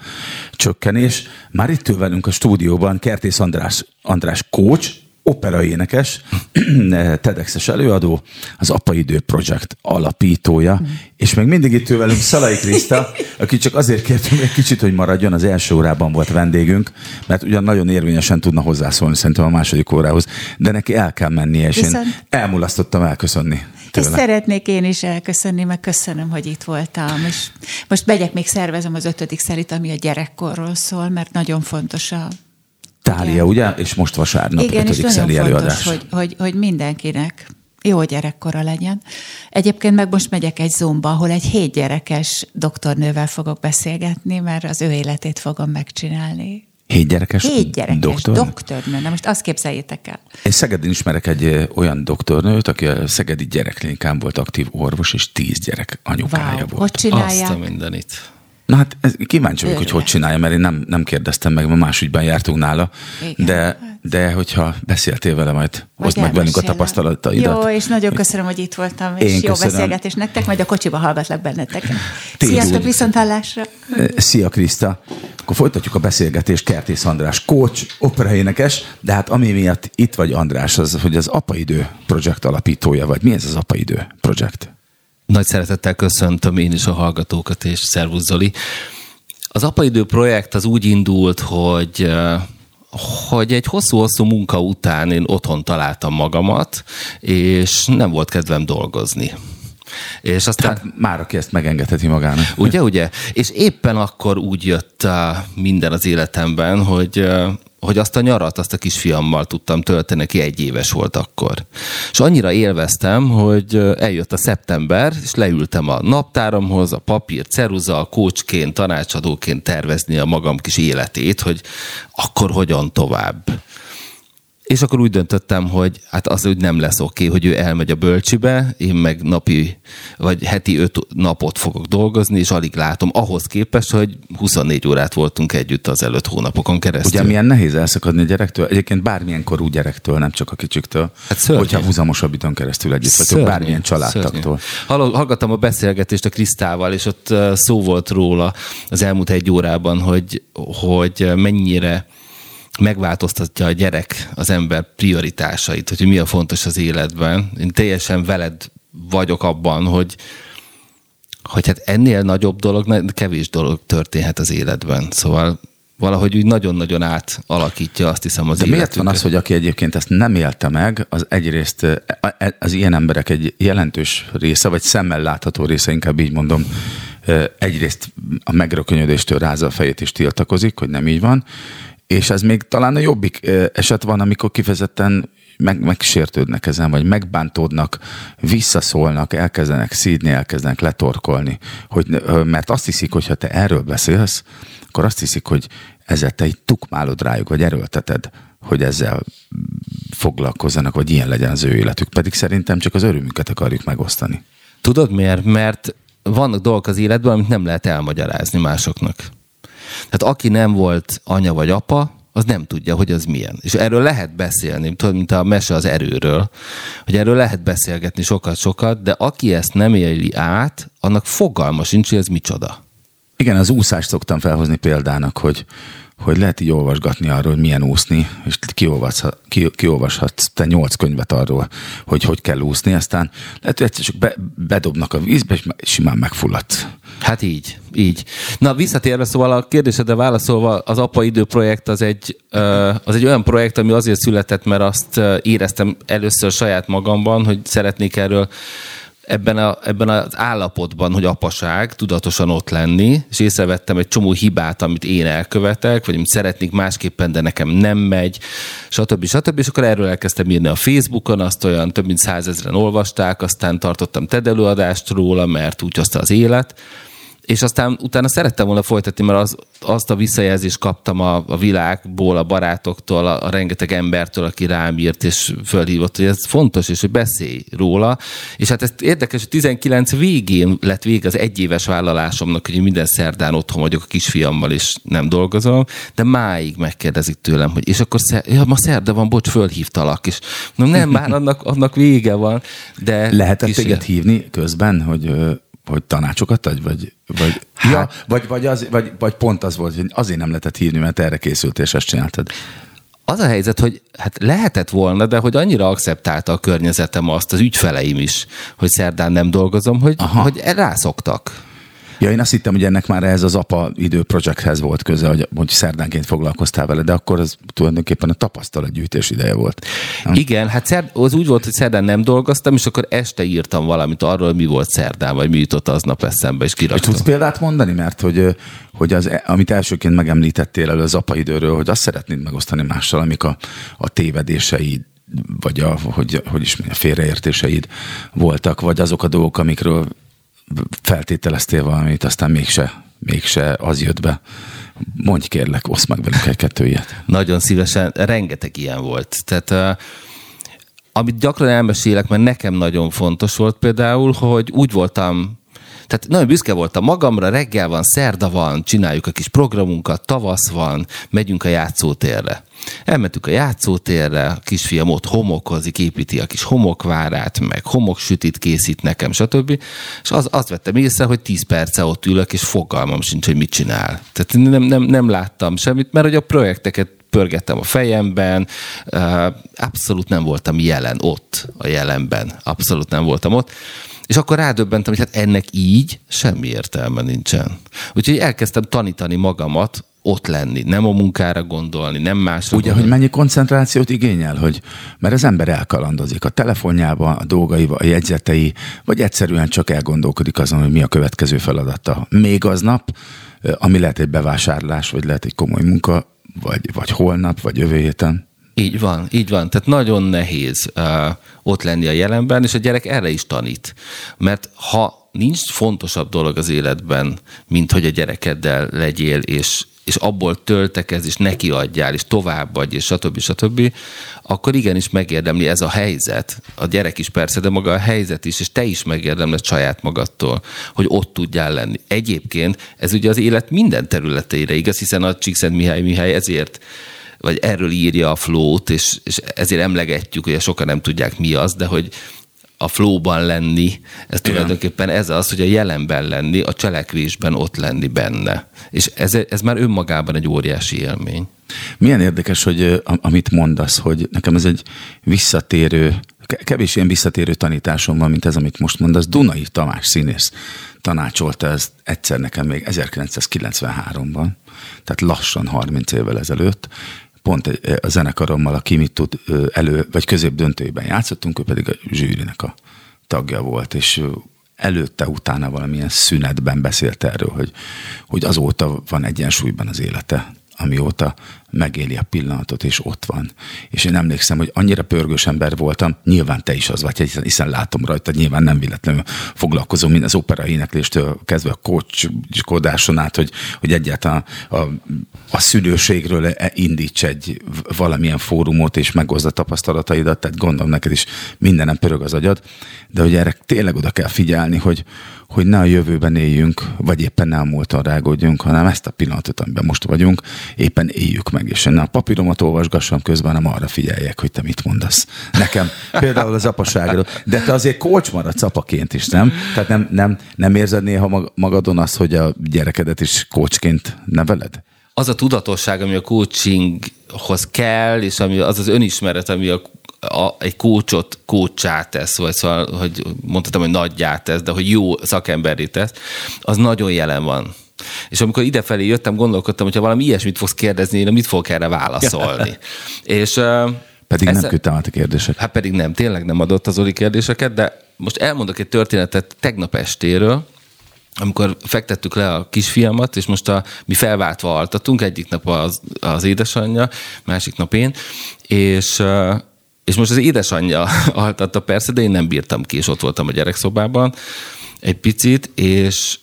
csökkenés. Már itt ül velünk a stúdióban Kertész András, András coach, operaénekes, TEDx-es előadó, az Apaidő Project alapítója, mm. és még mindig itt ő velünk Szalai Kriszta, aki csak azért kértünk egy kicsit, hogy maradjon, az első órában volt vendégünk, mert ugyan nagyon érvényesen tudna hozzászólni szerintem a második órához, de neki el kell mennie, és Viszont... én elmulasztottam elköszönni. Tőle. És szeretnék én is elköszönni, meg köszönöm, hogy itt voltam. És most megyek, még szervezem az ötödik szerit, ami a gyerekkorról szól, mert nagyon fontos a Tália, ugye? És most vasárnap Igen, és nagyon fontos, előadás. Hogy, hogy, hogy mindenkinek jó gyerekkora legyen. Egyébként meg most megyek egy zomba, ahol egy hét gyerekes doktornővel fogok beszélgetni, mert az ő életét fogom megcsinálni. Hét gyerekes, Hét gyerekes doktor? doktornő. Na most azt képzeljétek el. Én Szegedin ismerek egy olyan doktornőt, aki a Szegedi gyerekklinikán volt aktív orvos, és tíz gyerek anyukája wow. volt. Hogy csinálják? Azt a mindenit. Na hát ez, kíváncsi vagyok, hogy hogy csinálja, mert én nem, nem kérdeztem meg, mert másügyben jártunk nála, Igen. de, de hogyha beszéltél vele, majd hozd meg velünk a tapasztalataidat. Jó, és nagyon köszönöm, hogy itt voltam, és én jó köszönöm. beszélgetés nektek, majd a kocsiba hallgatlak benneteket. Sziasztok, viszont hallásra! Szia Kriszta! Akkor folytatjuk a beszélgetést Kertész András, coach, operaénekes, de hát ami miatt itt vagy András, az, hogy az Apaidő projekt alapítója vagy. Mi ez az Apaidő projekt? Nagy szeretettel köszöntöm én is a hallgatókat, és szervusz Zoli. Az Apaidő projekt az úgy indult, hogy eh, hogy egy hosszú-hosszú munka után én otthon találtam magamat, és nem volt kedvem dolgozni. És aztán... Hát már aki ezt megengedheti magának. Ugye, ugye? És éppen akkor úgy jött eh, minden az életemben, hogy eh, hogy azt a nyarat, azt a kisfiammal tudtam tölteni, aki egy éves volt akkor. És annyira élveztem, hogy eljött a szeptember, és leültem a naptáramhoz, a papír, ceruza, a kócsként, tanácsadóként tervezni a magam kis életét, hogy akkor hogyan tovább. És akkor úgy döntöttem, hogy hát az úgy nem lesz oké, okay, hogy ő elmegy a bölcsibe, én meg napi, vagy heti öt napot fogok dolgozni, és alig látom, ahhoz képest, hogy 24 órát voltunk együtt az előtt hónapokon keresztül. Ugye milyen nehéz elszakadni a gyerektől, egyébként bármilyen korú gyerektől, nem csak a kicsiktől, hát szörnyű. hogyha húzamosabb időn keresztül együtt vagytok, bármilyen családtaktól. Hallgattam a beszélgetést a Krisztával, és ott szó volt róla az elmúlt egy órában, hogy, hogy mennyire megváltoztatja a gyerek az ember prioritásait, hogy mi a fontos az életben. Én teljesen veled vagyok abban, hogy, hogy hát ennél nagyobb dolog, kevés dolog történhet az életben. Szóval valahogy úgy nagyon-nagyon átalakítja azt hiszem az De miért van az, hogy aki egyébként ezt nem élte meg, az egyrészt e, az ilyen emberek egy jelentős része, vagy szemmel látható része, inkább így mondom, egyrészt a megrökönyödéstől rázza a fejét és tiltakozik, hogy nem így van, és ez még talán a jobbik eset van, amikor kifejezetten meg, megsértődnek ezen, vagy megbántódnak, visszaszólnak, elkezdenek szídni, elkezdenek letorkolni. Hogy, mert azt hiszik, hogy ha te erről beszélsz, akkor azt hiszik, hogy ezzel te egy tukmálod rájuk, vagy erőlteted, hogy ezzel foglalkozzanak, vagy ilyen legyen az ő életük. Pedig szerintem csak az örömüket akarjuk megosztani. Tudod miért? Mert vannak dolgok az életben, amit nem lehet elmagyarázni másoknak. Tehát aki nem volt anya vagy apa, az nem tudja, hogy az milyen. És erről lehet beszélni, tudod, mint a mese az erőről, hogy erről lehet beszélgetni sokat-sokat, de aki ezt nem éli át, annak fogalma sincs, hogy ez micsoda. Igen, az úszást szoktam felhozni példának, hogy hogy lehet így olvasgatni arról, hogy milyen úszni, és ki, kiolvashatsz te nyolc könyvet arról, hogy hogy kell úszni, aztán lehet, hogy egyszer csak be, bedobnak a vízbe, és simán megfulladsz. Hát így, így. Na, visszatérve, szóval a kérdésedre válaszolva, az Apa Idő projekt az egy, az egy olyan projekt, ami azért született, mert azt éreztem először saját magamban, hogy szeretnék erről ebben, a, ebben az állapotban, hogy apaság, tudatosan ott lenni, és észrevettem egy csomó hibát, amit én elkövetek, vagy amit szeretnék másképpen, de nekem nem megy, stb. stb. És akkor erről elkezdtem írni a Facebookon, azt olyan több mint százezren olvasták, aztán tartottam TED előadást róla, mert úgy hozta az élet, és aztán utána szerettem volna folytatni, mert az, azt a visszajelzést kaptam a, a világból, a barátoktól, a, a rengeteg embertől, aki rám írt és fölhívott, hogy ez fontos, és hogy beszélj róla. És hát ez érdekes, hogy 19 végén lett vége az egyéves vállalásomnak, hogy minden szerdán otthon vagyok a kisfiammal, és nem dolgozom, de máig megkérdezik tőlem, hogy és akkor szer, ja, ma szerda van, bocs, fölhívtalak, és no, nem, már annak, annak vége van. De Lehetett téged hívni közben, hogy hogy tanácsokat adj, vagy, vagy, hát. ja, vagy, vagy, az, vagy, vagy pont az volt, hogy azért nem lehetett hívni, mert erre készült, és ezt csináltad. az a helyzet, hogy hát lehetett volna, de hogy annyira akceptálta a környezetem azt, az ügyfeleim is, hogy szerdán nem dolgozom, hogy, hogy rászoktak. Ja, én azt hittem, hogy ennek már ez az apa idő projekthez volt köze, hogy, hogy szerdánként foglalkoztál vele, de akkor az tulajdonképpen a tapasztalatgyűjtés ideje volt. Igen, hát szerd, az úgy volt, hogy szerdán nem dolgoztam, és akkor este írtam valamit arról, mi volt szerdán, vagy mi jutott aznap eszembe, és kiraktam. És tudsz példát mondani, mert hogy, hogy az, amit elsőként megemlítettél elő az apa időről, hogy azt szeretnéd megosztani mással, amik a, a tévedéseid, vagy a, hogy, hogy is mondja, félreértéseid voltak, vagy azok a dolgok, amikről feltételeztél valamit, aztán mégse, mégse az jött be. Mondj kérlek, oszd meg velük egy-kettő ilyet. Nagyon szívesen, rengeteg ilyen volt. Tehát amit gyakran elmesélek, mert nekem nagyon fontos volt például, hogy úgy voltam tehát nagyon büszke voltam magamra, reggel van, szerda van, csináljuk a kis programunkat, tavasz van, megyünk a játszótérre. Elmentünk a játszótérre, a kisfiam ott homokozik, építi a kis homokvárát, meg homoksütit készít nekem, stb. És az, azt vettem észre, hogy 10 perce ott ülök, és fogalmam sincs, hogy mit csinál. Tehát nem, nem, nem láttam semmit, mert hogy a projekteket pörgettem a fejemben, abszolút nem voltam jelen ott, a jelenben, abszolút nem voltam ott. És akkor rádöbbentem, hogy hát ennek így semmi értelme nincsen. Úgyhogy elkezdtem tanítani magamat ott lenni, nem a munkára gondolni, nem másra Ugye, gondolni. hogy mennyi koncentrációt igényel, hogy mert az ember elkalandozik a telefonjába, a dolgaiba, a jegyzetei, vagy egyszerűen csak elgondolkodik azon, hogy mi a következő feladata. Még aznap, ami lehet egy bevásárlás, vagy lehet egy komoly munka, vagy, vagy holnap, vagy jövő héten. Így van, így van. Tehát nagyon nehéz uh, ott lenni a jelenben, és a gyerek erre is tanít. Mert ha nincs fontosabb dolog az életben, mint hogy a gyerekeddel legyél, és, és abból töltekez, és neki adjál, és továbbadj, és stb. stb., akkor igenis megérdemli ez a helyzet. A gyerek is persze, de maga a helyzet is, és te is megérdemled saját magadtól, hogy ott tudjál lenni. Egyébként ez ugye az élet minden területeire igaz, hiszen a Csíkszent Mihály Mihály ezért vagy erről írja a flót, és, és ezért emlegetjük, hogy sokan nem tudják mi az, de hogy a flóban lenni, ez Igen. tulajdonképpen ez az, hogy a jelenben lenni, a cselekvésben ott lenni benne. És ez, ez már önmagában egy óriási élmény. Milyen érdekes, hogy amit mondasz, hogy nekem ez egy visszatérő, kevés ilyen visszatérő tanításom van, mint ez, amit most mondasz. Dunai Tamás színész tanácsolta ezt egyszer nekem még 1993-ban, tehát lassan 30 évvel ezelőtt, pont egy, a zenekarommal, aki mit tud elő, vagy közép döntőben játszottunk, ő pedig a zsűrinek a tagja volt, és előtte, utána valamilyen szünetben beszélt erről, hogy, hogy azóta van egyensúlyban az élete amióta megéli a pillanatot, és ott van. És én emlékszem, hogy annyira pörgős ember voltam, nyilván te is az vagy, hiszen, hiszen látom rajta, nyilván nem véletlenül foglalkozom, mint az opera énekléstől kezdve a kocskodáson át, hogy, hogy egyáltalán a, a szülőségről e, indíts egy valamilyen fórumot, és megozd a tapasztalataidat, tehát gondolom neked is mindenem pörög az agyad, de hogy erre tényleg oda kell figyelni, hogy, hogy ne a jövőben éljünk, vagy éppen ne a múltan rágódjunk, hanem ezt a pillanatot, amiben most vagyunk, éppen éljük meg, és ne a papíromat olvasgassam közben, hanem arra figyeljek, hogy te mit mondasz. Nekem például az apaságról. De te azért kócs maradsz apaként is, nem? Tehát nem, nem, nem érzed néha magadon azt, hogy a gyerekedet is kócsként neveled? Az a tudatosság, ami a coachinghoz kell, és ami az az önismeret, ami a a, egy kócsot kócsá tesz, vagy szóval, hogy mondhatom, hogy nagyját tesz, de hogy jó szakemberi tesz, az nagyon jelen van. És amikor idefelé jöttem, gondolkodtam, hogyha valami ilyesmit fogsz kérdezni, én mit fogok erre válaszolni. és pedig nem küldtem át a kérdéseket. Hát pedig nem, tényleg nem adott az Oli kérdéseket, de most elmondok egy történetet tegnap estéről, amikor fektettük le a kisfiamat, és most a, mi felváltva altatunk, egyik nap az, az édesanyja, másik nap én, és és most az édesanyja altatta persze, de én nem bírtam ki, és ott voltam a gyerekszobában egy picit, és,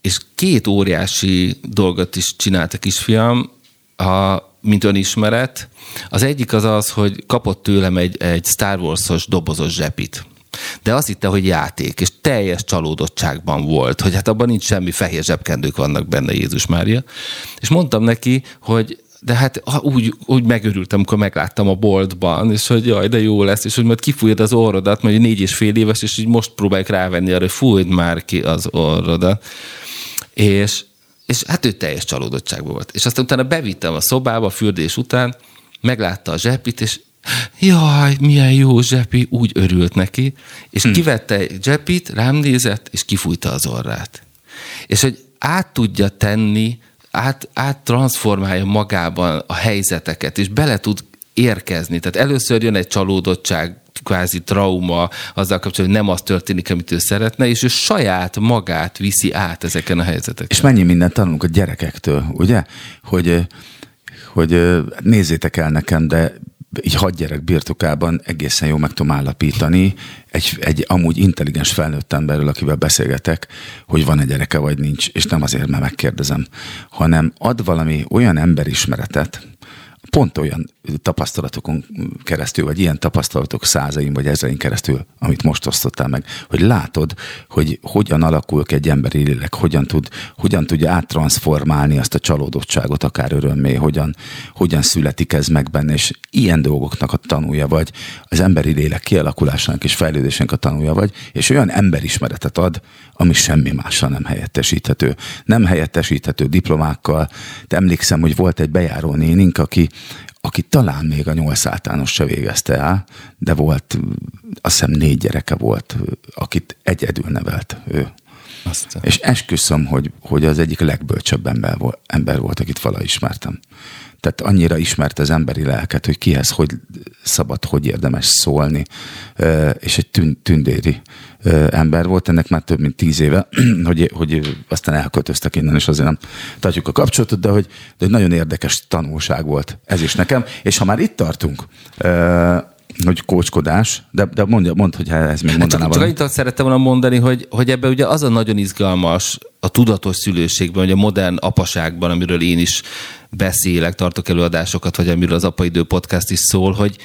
és két óriási dolgot is csinált a kisfiam, a, mint önismeret. Az egyik az az, hogy kapott tőlem egy, egy Star Wars-os dobozos zsepit. De azt hitte, hogy játék, és teljes csalódottságban volt, hogy hát abban nincs semmi, fehér zsebkendők vannak benne Jézus Mária. És mondtam neki, hogy de hát úgy, úgy megörültem, amikor megláttam a boltban, és hogy jaj, de jó lesz, és hogy majd kifújod az orrodat, mert négy és fél éves, és így most próbáljuk rávenni arra, hogy fújd már ki az orrodat. És, és hát ő teljes csalódottságban volt. És aztán utána bevittem a szobába, a fürdés után, meglátta a zsepit, és jaj, milyen jó zsepi, úgy örült neki, és hm. kivette egy zsepit, rám nézett, és kifújta az orrát. És hogy át tudja tenni, át, áttransformálja magában a helyzeteket, és bele tud érkezni. Tehát először jön egy csalódottság, kvázi trauma azzal kapcsolatban, hogy nem az történik, amit ő szeretne, és ő saját magát viszi át ezeken a helyzeteken. És mennyi mindent tanulunk a gyerekektől, ugye? Hogy, hogy nézzétek el nekem, de így hadgyerek birtokában egészen jó meg tudom állapítani egy, egy amúgy intelligens felnőtt emberről, akivel beszélgetek, hogy van egy gyereke vagy nincs, és nem azért, mert megkérdezem, hanem ad valami olyan emberismeretet, pont olyan tapasztalatokon keresztül, vagy ilyen tapasztalatok százain vagy ezerin keresztül, amit most osztottál meg, hogy látod, hogy hogyan alakul egy emberi lélek, hogyan, tud, hogyan tudja áttransformálni azt a csalódottságot akár örömmé, hogyan, hogyan születik ez meg benne, és ilyen dolgoknak a tanulja vagy, az emberi lélek kialakulásának és fejlődésének a tanulja vagy, és olyan emberismeretet ad, ami semmi mással nem helyettesíthető. Nem helyettesíthető diplomákkal. De emlékszem, hogy volt egy bejáró nénink, aki aki talán még a nyolc általános se végezte el, de volt, azt hiszem négy gyereke volt, akit egyedül nevelt ő. Aztán. És esküszöm, hogy, hogy az egyik legbölcsebb ember volt, ember volt, akit vala ismertem. Tehát annyira ismert az emberi lelket, hogy kihez hogy szabad, hogy érdemes szólni, és egy tündéri ember volt, ennek már több mint tíz éve, hogy, hogy aztán elköltöztek innen, és azért nem tartjuk a kapcsolatot, de hogy, de hogy nagyon érdekes tanulság volt. Ez is nekem. És ha már itt tartunk, hogy kócskodás, de, de mondja, mondd, hogy ez még mondaná hát csak, csak annyit szerettem volna mondani, hogy, hogy ebben ugye az a nagyon izgalmas a tudatos szülőségben, vagy a modern apaságban, amiről én is beszélek, tartok előadásokat, vagy amiről az Apaidő podcast is szól, hogy,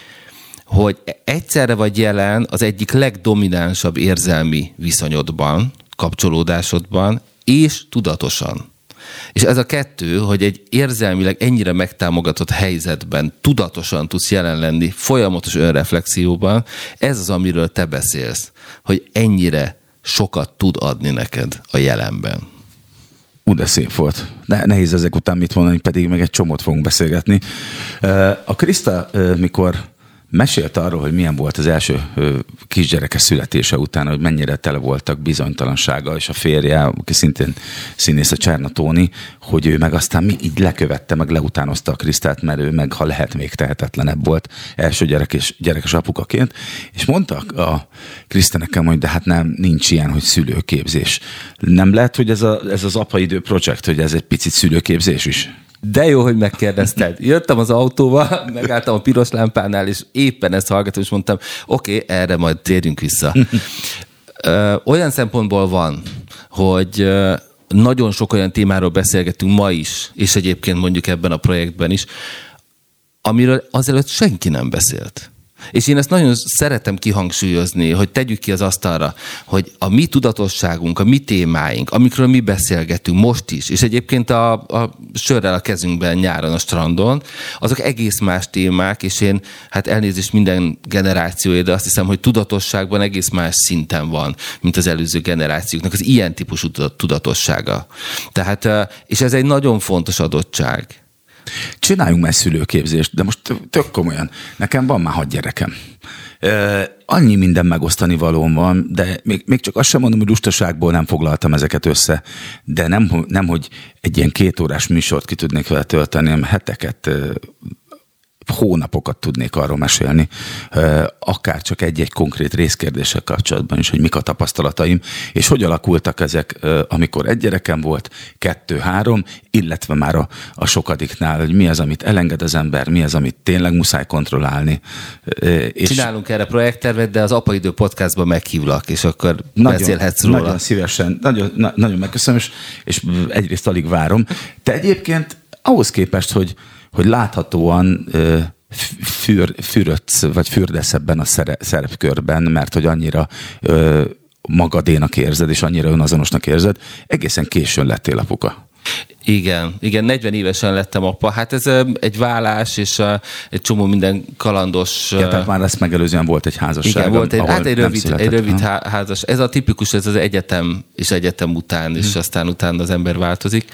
hogy egyszerre vagy jelen az egyik legdominánsabb érzelmi viszonyodban, kapcsolódásodban, és tudatosan. És ez a kettő, hogy egy érzelmileg ennyire megtámogatott helyzetben tudatosan tudsz jelen lenni, folyamatos önreflexióban, ez az, amiről te beszélsz, hogy ennyire sokat tud adni neked a jelenben. Ú, de szép volt. Ne, nehéz ezek után mit mondani, pedig meg egy csomót fogunk beszélgetni. A Krista, mikor Mesélt arról, hogy milyen volt az első kisgyereke születése után, hogy mennyire tele voltak bizonytalansága, és a férje, aki szintén színész a Cserna Tóni, hogy ő meg aztán mi így lekövette, meg leutánozta a Krisztát, mert ő meg, ha lehet, még tehetetlenebb volt első gyerek és gyerekes apukaként, és mondta a Kriszta nekem, hogy de hát nem, nincs ilyen, hogy szülőképzés. Nem lehet, hogy ez, a, ez az apaidő projekt, hogy ez egy picit szülőképzés is? De jó, hogy megkérdezted. Jöttem az autóval, megálltam a piros lámpánál, és éppen ezt hallgatom, és mondtam, oké, okay, erre majd térjünk vissza. Olyan szempontból van, hogy nagyon sok olyan témáról beszélgetünk ma is, és egyébként mondjuk ebben a projektben is, amiről azelőtt senki nem beszélt. És én ezt nagyon szeretem kihangsúlyozni, hogy tegyük ki az asztalra, hogy a mi tudatosságunk, a mi témáink, amikről mi beszélgetünk most is, és egyébként a, a sörrel a kezünkben nyáron a strandon, azok egész más témák, és én hát elnézést minden generációé, de azt hiszem, hogy tudatosságban egész más szinten van, mint az előző generációknak, az ilyen típusú tudatossága. Tehát, és ez egy nagyon fontos adottság. Csináljunk már szülőképzést, de most tök komolyan. Nekem van már hat gyerekem. Annyi minden megosztani valóm van, de még, még csak azt sem mondom, hogy lustaságból nem foglaltam ezeket össze, de nem, nem hogy egy ilyen két órás műsort ki tudnék vele tölteni, hanem heteket hónapokat tudnék arról mesélni, akár csak egy-egy konkrét részkérdéssel kapcsolatban is, hogy mik a tapasztalataim, és hogy alakultak ezek, amikor egy gyerekem volt, kettő-három, illetve már a, a sokadiknál, hogy mi az, amit elenged az ember, mi az, amit tényleg muszáj kontrollálni. És Csinálunk erre projekttervet, de az Apaidő podcastban meghívlak, és akkor nagyon, beszélhetsz róla. Nagyon szívesen, nagyon, na, nagyon megköszönöm, és, és egyrészt alig várom. Te egyébként ahhoz képest, hogy hogy láthatóan fűr, fürödsz, vagy fürdesz ebben a szerepkörben, mert hogy annyira ö, magadénak érzed, és annyira önazonosnak érzed, egészen későn lettél apuka. Igen, igen, 40 évesen lettem apa. Hát ez egy vállás, és egy csomó minden kalandos... Ja, tehát már ezt megelőzően volt egy házasság. Igen, volt egy, hát egy rövid, egy rövid házas. Ez a tipikus, ez az egyetem és egyetem után, és aztán utána az ember változik.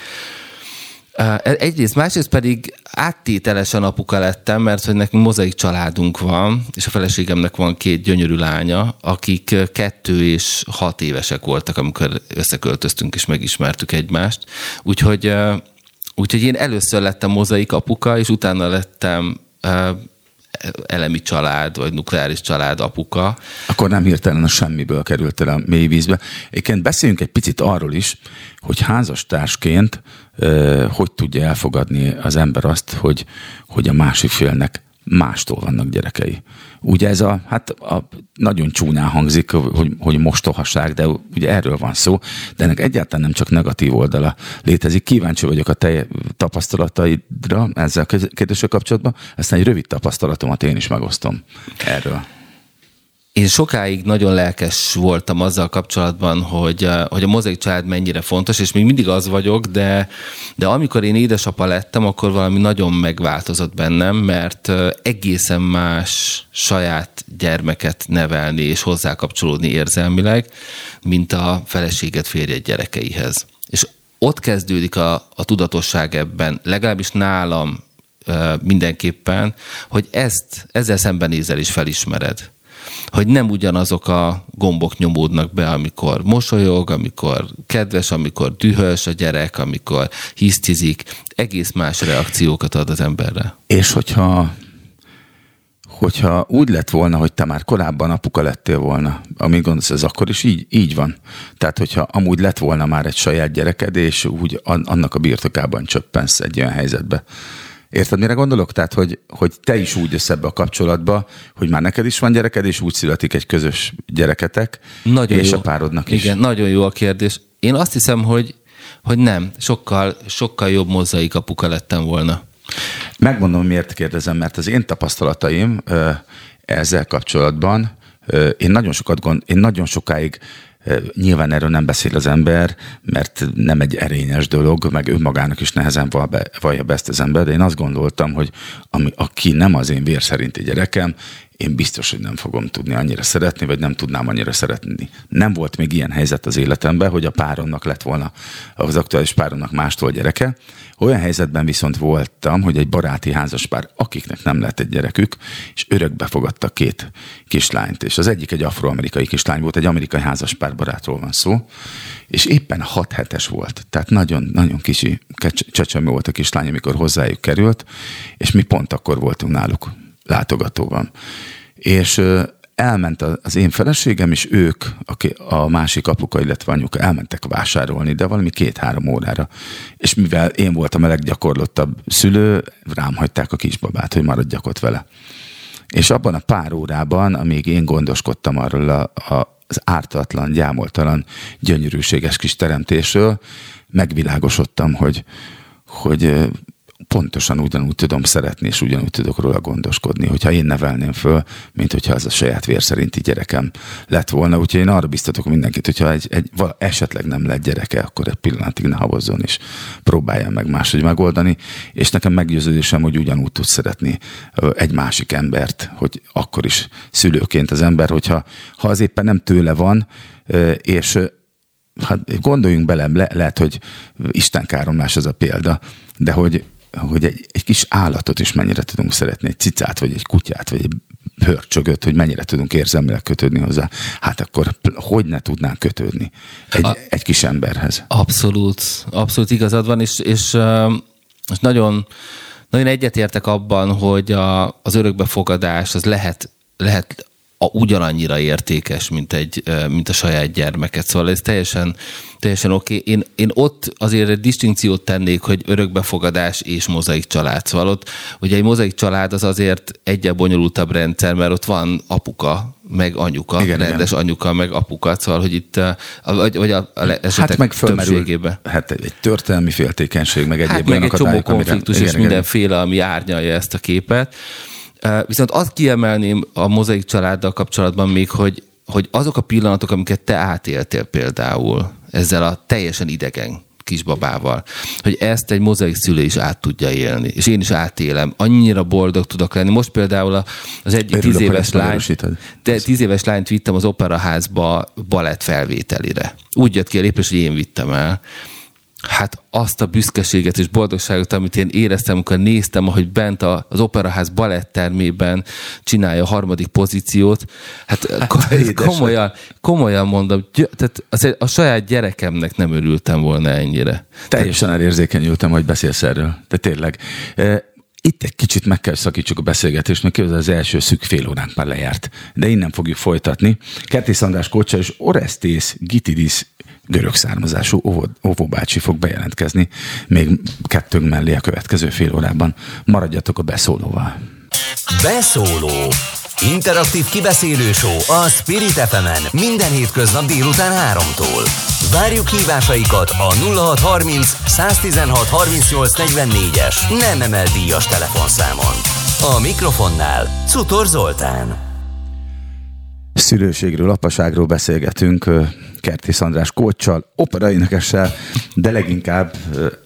Egyrészt, másrészt pedig áttételesen apuka lettem, mert hogy nekünk mozaik családunk van, és a feleségemnek van két gyönyörű lánya, akik kettő és hat évesek voltak, amikor összeköltöztünk és megismertük egymást. Úgyhogy, úgyhogy én először lettem mozaik apuka, és utána lettem elemi család, vagy nukleáris család apuka. Akkor nem hirtelen a semmiből kerültél a mély vízbe. Egyébként beszéljünk egy picit arról is, hogy házastársként hogy tudja elfogadni az ember azt, hogy, hogy a másik félnek mástól vannak gyerekei. Ugye ez a, hát a, nagyon csúnyán hangzik, hogy, hogy mostohaság, de ugye erről van szó, de ennek egyáltalán nem csak negatív oldala létezik. Kíváncsi vagyok a te tapasztalataidra ezzel a kérdéssel kapcsolatban, aztán egy rövid tapasztalatomat én is megosztom erről. Én sokáig nagyon lelkes voltam azzal kapcsolatban, hogy, eh, hogy a mozaik család mennyire fontos, és még mindig az vagyok, de, de amikor én édesapa lettem, akkor valami nagyon megváltozott bennem, mert eh, egészen más saját gyermeket nevelni és hozzá kapcsolódni érzelmileg, mint a feleséget férjed gyerekeihez. És ott kezdődik a, a tudatosság ebben, legalábbis nálam eh, mindenképpen, hogy ezt, ezzel szembenézel és felismered hogy nem ugyanazok a gombok nyomódnak be, amikor mosolyog, amikor kedves, amikor dühös a gyerek, amikor hisztizik, egész más reakciókat ad az emberre. És hogyha hogyha úgy lett volna, hogy te már korábban apuka lettél volna, amit gondolsz, ez akkor is így, így van. Tehát, hogyha amúgy lett volna már egy saját gyereked, és úgy annak a birtokában csöppensz egy olyan helyzetbe, Érted, mire gondolok? Tehát, hogy, hogy te is úgy jössz ebbe a kapcsolatba, hogy már neked is van gyereked, és úgy születik egy közös gyereketek, nagyon és jó. a párodnak is. Igen, nagyon jó a kérdés. Én azt hiszem, hogy, hogy nem, sokkal, sokkal jobb mozaik apuka lettem volna. Megmondom, miért kérdezem, mert az én tapasztalataim ezzel kapcsolatban, én nagyon sokat gond, én nagyon sokáig Nyilván erről nem beszél az ember, mert nem egy erényes dolog, meg önmagának is nehezen vallja be ezt az ember, de én azt gondoltam, hogy ami, aki nem az én vér szerinti gyerekem, én biztos, hogy nem fogom tudni annyira szeretni, vagy nem tudnám annyira szeretni. Nem volt még ilyen helyzet az életemben, hogy a páromnak lett volna, az aktuális páromnak mástól gyereke. Olyan helyzetben viszont voltam, hogy egy baráti házaspár, akiknek nem lett egy gyerekük, és örökbe fogadta két kislányt. És az egyik egy afroamerikai kislány volt, egy amerikai házaspár barátról van szó, és éppen hat hetes volt. Tehát nagyon, nagyon kicsi csecsemő volt a kislány, amikor hozzájuk került, és mi pont akkor voltunk náluk látogatóban. És elment az én feleségem, és ők, a másik apuka, illetve anyuka elmentek vásárolni, de valami két-három órára. És mivel én voltam a leggyakorlottabb szülő, rám hagyták a kisbabát, hogy maradjak ott vele. És abban a pár órában, amíg én gondoskodtam arról a, a, az ártatlan, gyámoltalan, gyönyörűséges kis teremtésről, megvilágosodtam, hogy, hogy pontosan ugyanúgy tudom szeretni, és ugyanúgy tudok róla gondoskodni, hogyha én nevelném föl, mint hogyha az a saját vér szerinti gyerekem lett volna. Úgyhogy én arra biztatok mindenkit, hogyha egy, egy esetleg nem lett gyereke, akkor egy pillanatig ne havozzon, és próbálja meg máshogy megoldani. És nekem meggyőződésem, hogy ugyanúgy tud szeretni egy másik embert, hogy akkor is szülőként az ember, hogyha ha az éppen nem tőle van, és hát gondoljunk bele, le, lehet, hogy Isten káromlás ez a példa, de hogy hogy egy, egy kis állatot is mennyire tudunk szeretni, egy cicát, vagy egy kutyát, vagy egy hörcsögöt, hogy mennyire tudunk érzelmileg kötődni hozzá, hát akkor hogy ne tudnánk kötődni egy, a, egy kis emberhez? Abszolút, abszolút igazad van, és, és, és nagyon, nagyon egyetértek abban, hogy a, az örökbefogadás az lehet, lehet a, ugyanannyira értékes, mint, egy, mint a saját gyermeket. Szóval ez teljesen, teljesen oké. Okay. Én, én ott azért egy distinkciót tennék, hogy örökbefogadás és mozaik család. Szóval ott ugye egy mozaik család az azért egyre bonyolultabb rendszer, mert ott van apuka, meg anyuka, igen, rendes igen. anyuka, meg apuka, szóval, hogy itt, vagy, vagy a, a esetek hát meg többségében. Hát egy történelmi féltékenység, meg egyéb hát meg egy csomó konfliktus amire, és igen, mindenféle, ami árnyalja ezt a képet. Viszont azt kiemelném a mozaik családdal kapcsolatban még, hogy, hogy azok a pillanatok, amiket te átéltél például ezzel a teljesen idegen kisbabával, hogy ezt egy mozaik szülő is át tudja élni. És én is átélem. Annyira boldog tudok lenni. Most például az egyik tíz éves lány, de tíz éves lányt vittem az operaházba balett felvételire. Úgy jött ki a lépés, hogy én vittem el hát azt a büszkeséget és boldogságot, amit én éreztem, amikor néztem, ahogy bent az Operaház balettermében csinálja a harmadik pozíciót, hát, hát komolyan, komolyan mondom, tehát azért a saját gyerekemnek nem örültem volna ennyire. Teljesen elérzékenyültem, hogy beszélsz erről. De tényleg. Itt egy kicsit meg kell szakítsuk a beszélgetést, mert közben az első szűk fél óránk már lejárt. De innen fogjuk folytatni. Kertész András Kocsa és Orestész Gitidis görög származású óvóbácsi fog bejelentkezni még kettőnk mellé a következő fél órában. Maradjatok a beszólóval. Beszóló Interaktív kibeszélő show a Spirit fm minden hétköznap délután 3-tól. Várjuk hívásaikat a 0630 116 38 44-es nem emel díjas telefonszámon. A mikrofonnál Cutor Zoltán. Szülőségről, apaságról beszélgetünk Kertész András Kócsal, operaénekessel, de leginkább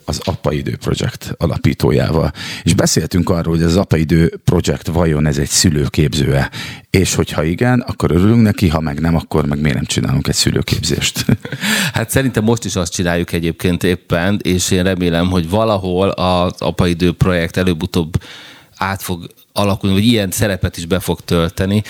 az Apaidő Project alapítójával. És beszéltünk arról, hogy az Apaidő Project vajon ez egy szülőképzőe, és hogyha igen, akkor örülünk neki, ha meg nem, akkor meg miért nem csinálunk egy szülőképzést? Hát szerintem most is azt csináljuk egyébként éppen, és én remélem, hogy valahol az Apaidő Projekt előbb-utóbb át fog alakulni, vagy ilyen szerepet is be fog tölteni.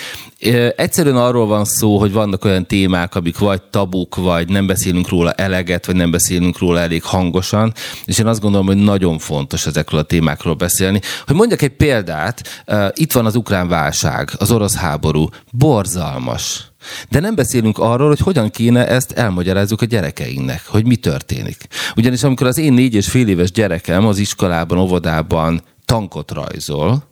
Egyszerűen arról van szó, hogy vannak olyan témák, amik vagy tabuk, vagy nem beszélünk róla eleget, vagy nem beszélünk róla elég hangosan, és én azt gondolom, hogy nagyon fontos ezekről a témákról beszélni. Hogy mondjak egy példát, itt van az ukrán válság, az orosz háború, borzalmas. De nem beszélünk arról, hogy hogyan kéne ezt elmagyarázzuk a gyerekeinknek, hogy mi történik. Ugyanis amikor az én négy és fél éves gyerekem az iskolában, óvodában tankot rajzol,